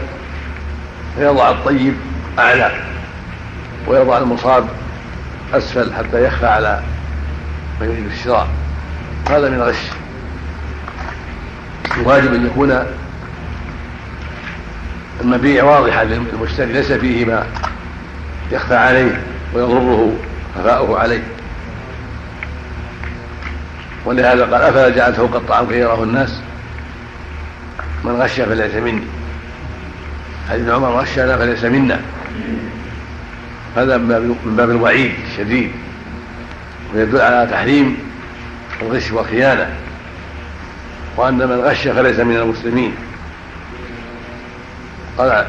[SPEAKER 1] فيضع الطيب أعلى ويضع المصاب أسفل حتى يخفى على من يريد الشراء. هذا من الغش الواجب أن يكون المبيع واضحا للمشتري ليس فيه ما يخفى عليه ويضره خفاؤه عليه. ولهذا قال أفلا جعلت فوق الطعام كي يراه الناس؟ من غش فليس مني. حديث عمر غشنا فليس منا. هذا من باب الوعيد الشديد. ويدل على تحريم الغش والخيانه وأن من غش فليس من المسلمين. قال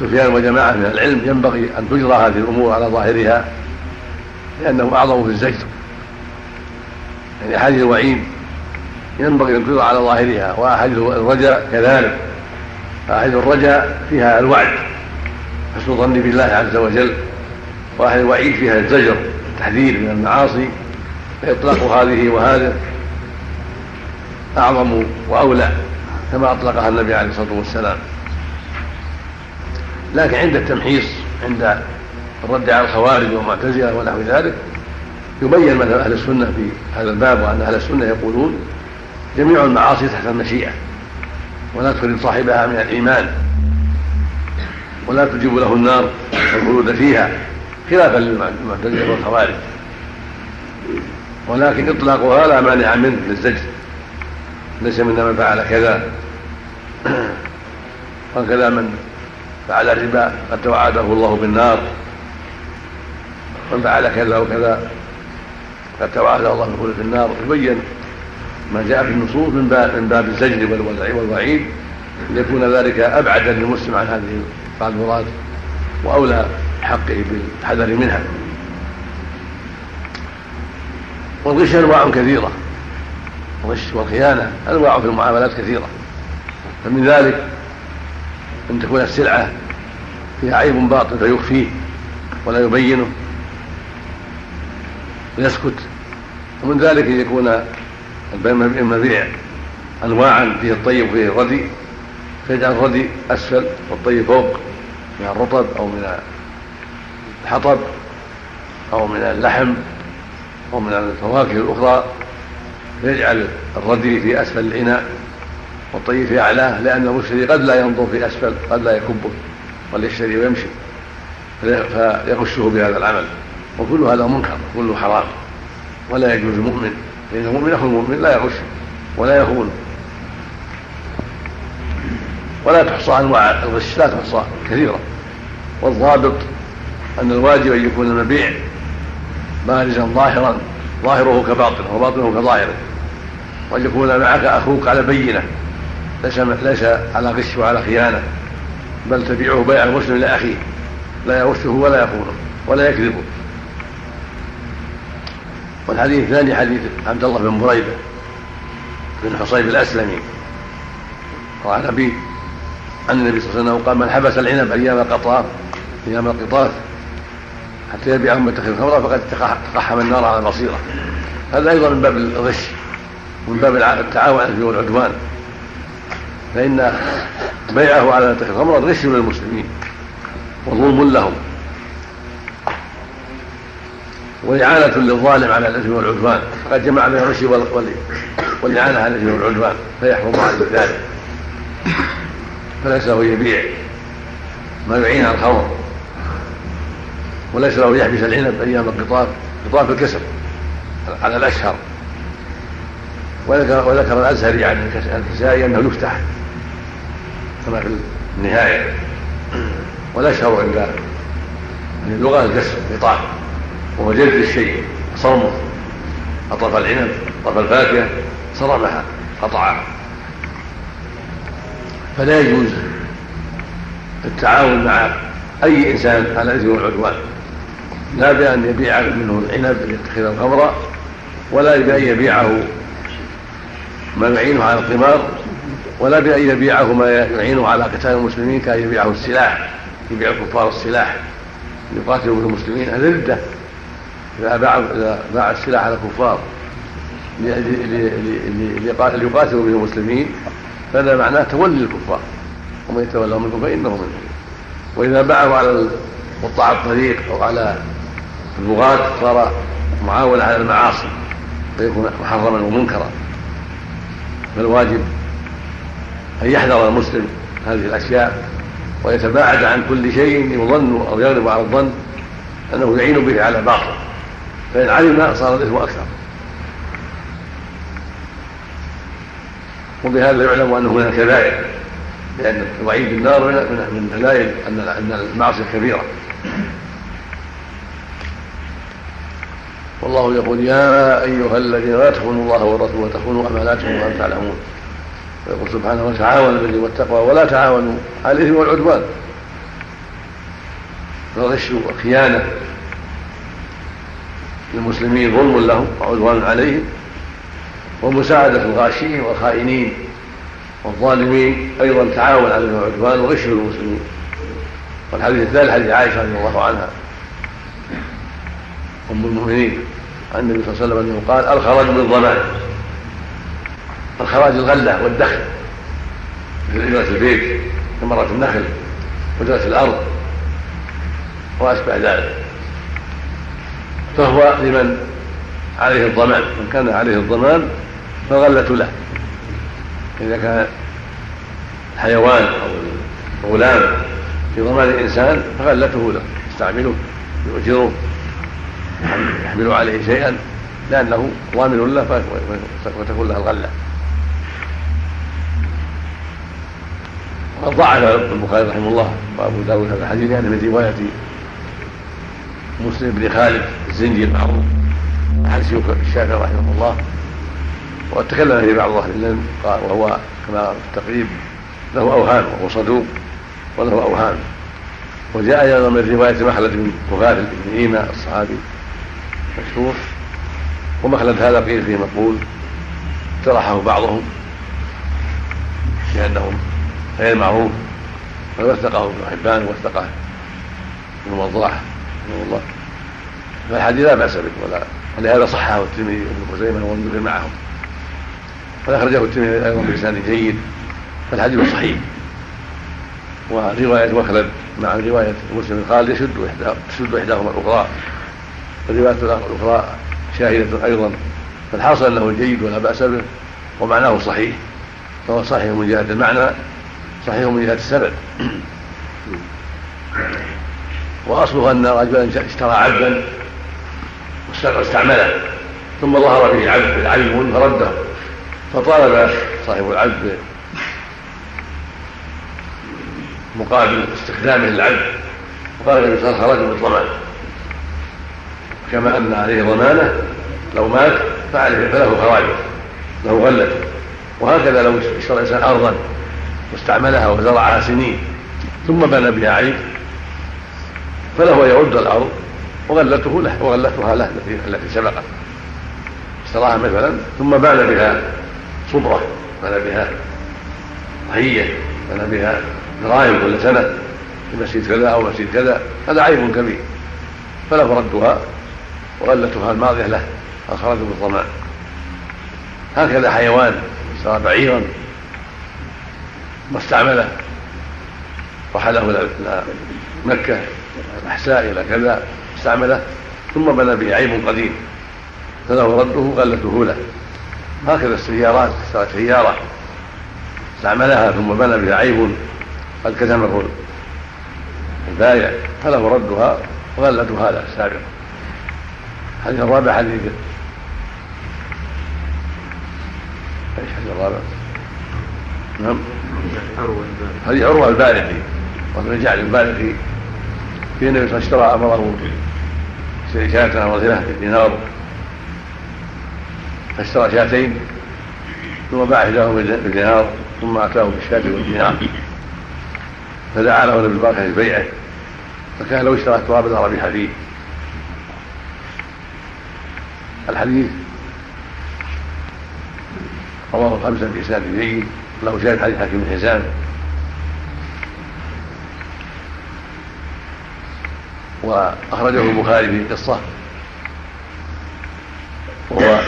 [SPEAKER 1] سفيان وجماعة من العلم ينبغي أن تجرى هذه الأمور على ظاهرها لأنه أعظم في الزجر يعني احاديث الوعيد ينبغي أن تجرى على ظاهرها وأحاديث الرجاء كذلك. أحد الرجاء فيها الوعد حسن الظن بالله عز وجل وأحد الوعيد فيها الزجر التحذير من المعاصي. فإطلاق هذه وهذا أعظم وأولى كما أطلقها النبي عليه الصلاة والسلام. لكن عند التمحيص عند الرد على الخوارج والمعتزلة ونحو ذلك يبين مذهب أهل السنة في هذا الباب وأن أهل السنة يقولون جميع المعاصي تحت المشيئة ولا تخرج صاحبها من الإيمان ولا تجيب له النار والخلود فيها خلافا للمعتزلة والخوارج ولكن إطلاقها لا مانع منه للزجر. ليس منا من فعل كذا. وكذا من فعل الربا قد توعده الله بالنار. من فعل كذا وكذا قد توعده الله بخلود النار. يبين ما جاء في النصوص من باب من باب الزجر والوعيد. ليكون ذلك أبعد للمسلم عن هذه المراد. وأولى حقه بالحذر منها. والغش أنواع كثيرة. الغش والخيانة أنواع في المعاملات كثيرة. فمن ذلك أن تكون السلعة فيها عيب باطل فيخفيه ولا يبينه ويسكت. ومن ذلك أن يكون المبيع انواعا فيه الطيب وفيه الردي فيجعل الردي أسفل والطيب فوق من الرطب أو من الحطب أو من اللحم. أو من الفواكه الأخرى فيجعل الردي في أسفل الإناء والطيب في أعلاه لأن المشتري قد لا ينظر في أسفل قد لا يكبه بل يشتري ويمشي فيغشه بهذا العمل. وكل هذا منكر كله حرام. ولا يجوز المؤمن فإن المؤمن أخو المؤمن لا يغش ولا يخون. ولا تحصى أنواع الغش لا تحصى كثيرة. والضابط أن الواجب أن يكون المبيع بارزا ظاهرا ظاهره كباطنه وباطنه كظاهره. وأن يكون معك أخوك على بينة. ليس ليس على غش وعلى خيانة. بل تبيعه بيع المسلم لأخيه لا يغشه ولا يخونه ولا يكذبه. والحديث الثاني حديث عبد الله بن بريدة بن حصيب الأسلمي. وعن ابي عن النبي صلى الله عليه وسلم قال من حبس العنب أيام القطار أيام القطاف حتى يبيعه متخذ الخمر فقد تقحم النار على البصيره هذا أيضا من باب الغش ومن باب التعاون على والعدوان. فإن بيعه على متخذ الخمر غش للمسلمين وظلم لهم. وإعانة للظالم على الإثم والعدوان. فقد جمع بين الغش والإعانة على الإثم والعدوان. فيحرم عليه ذلك. فليس له يبيع. ما يعين على الخمر. وليس له يحبس العنب أيام القطاف قطاف الكسر على الأشهر. وذكر وذكر الأزهري عن الكسائي أنه يفتح كما في النهاية. والأشهر عند اللغة الكسر قطاف وهو جلد الشيء صرمه أطرف العنب أطرف الفاكهة صرمها قطعها. فلا يجوز التعاون مع أي إنسان على الإثم والعدوان. لا بأن يبيع منه العنب ليتخذه خمرا ولا بأن يبيعه ما يعينه على القمار ولا بأن يبيعه ما يعينه على قتال المسلمين كأن يبيعه السلاح يبيع الكفار السلاح يقاتلوا المسلمين. هذه ردة. إذا باع باع السلاح على الكفار ليقاتلوا به المسلمين فهذا معناه تولي الكفار. ومن يتولوا منكم فإنه منهم. وإذا باعه على قطاع الطريق أو على البغاة صار معاونة على المعاصي فيكون محرما ومنكرا. فالواجب أن يحذر المسلم هذه الأشياء ويتباعد عن كل شيء يظن أو يغلب على الظن أنه يعين به على باطل فإن علم صار الإثم أكثر. وبهذا يعلم أنه من الكبائر لأن الوعيد بالنار من أن أن المعصية كبيرة. والله يقول يا أيها الذين لا تخونوا الله والرسول وتخونوا أماناتكم وأنتم تعلمون. ويقول سبحانه وتعاونوا بالبر والتقوى ولا تعاونوا على الإثم والعدوان. فالغش والخيانة. للمسلمين ظلم لهم وعدوان عليهم. ومساعدة الغاشين والخائنين. والظالمين أيضا تعاون على العدوان وغش للمسلمين والحديث الثالث حديث عائشة رضي الله عنها. أم المؤمنين. عن النبي صلى الله عليه وسلم أنه قال الخراج بالضمان الخراج الغلة والدخل. مثل إجرة البيت ثمرة النخل وإجرة الأرض وأشبه ذلك. فهو لمن عليه الضمان. من كان عليه الضمان فالغلة له. إذا كان حيوان أو غلام في ضمان الإنسان فغلته له. يستعمله يؤجره. يحمل عليه شيئا لأنه ضامن له وتكون له الغلة. وقد ضعف البخاري رحمه الله وأبو داود هذا الحديث يعني من رواية مسلم بن خالد الزنجي المعروف عن شيوخ الشافعي رحمه الله. وقد تكلم فيه بعض أهل العلم وهو كما التقريب له أوهام وهو صدوق وله أوهام. وجاء أيضا من رواية مخلد بن مغافل بن ايما الصحابي مشهور ومخلد هذا قيل فيه مقبول. جرحه بعضهم لأنه غير معروف. ووثقه ابن حبان ووثقه ابن وضاح رحمه الله. فالحديث لا بأس به ولا ولهذا صححه الترمذي وابن خزيمة والمنذر معهم. فاخرجه الترمذي أيضا بلسان جيد. فالحديث صحيح. ورواية مخلد مع رواية مسلم قال يشد تشد إحداهما الأخرى والروايه الأخرى شاهدة أيضا فالحاصل أنه جيد ولا بأس به ومعناه صحيح فهو صحيح من جهة المعنى صحيح من جهة السند وأصله أن رجلا اشترى عبدا واستعمله ثم ظهر به عبد عيب فرده فطالب صاحب العبد مقابل استخدامه للعبد وقال النبي صلى الله عليه وسلم خرج بالضمان كما أن عليه ضمانة لو مات فعليه فله خراجه له غلته وهكذا لو اشترى الإنسان ارضا واستعملها وزرعها سنين ثم بنى بها عيب فله يرد الأرض. وغلته له وغلتها له التي سبقت. اشتراها مثلا ثم بنى بها صبرة بنى بها ضحيه بنى بها دراهم كل سنة في مسجد كذا أو مسجد كذا. هذا عيب كبير. فله ردها. وغلتها الماضيه له؟ اخرجه بالضمان هكذا حيوان اشترى بعيرا. واستعمله. رحله إلى مكة. الاحساء إلى كذا. استعمله. ثم بنى به عيب قديم. فله رده غلته له. هكذا السيارات اشترت سيارة. استعملها ثم بنى بها عيب قد كتمه البايع فله ردها وغلتها له. السابق الحديث الرابع حديث إيش الحديث الرابع؟ نعم. حديث عروة البارقي وابن جعل البارقي في النبي صلى الله عليه وسلم اشترى أمره شاة رضيله بدينار فاشترى شاتين ثم باع إحداهما بدينار ثم أتاه بالشاة والدينار فدعا له النبي بالبركه في بيعه فكان لو اشترى التراب لربح فيه الحديث. رواه الخمسه باسناد جيد له شاهد حديث حكيم بن حزام. وأخرجه البخاري في قصة. وهو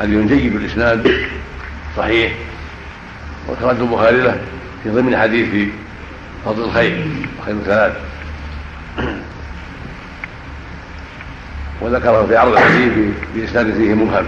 [SPEAKER 1] حديث جيد الاسناد صحيح. وأخرجه البخاري له في ضمن حديث فضل الخير وخير الثلاث. وذكره في عرض الحديث بإسناد فيه مبهم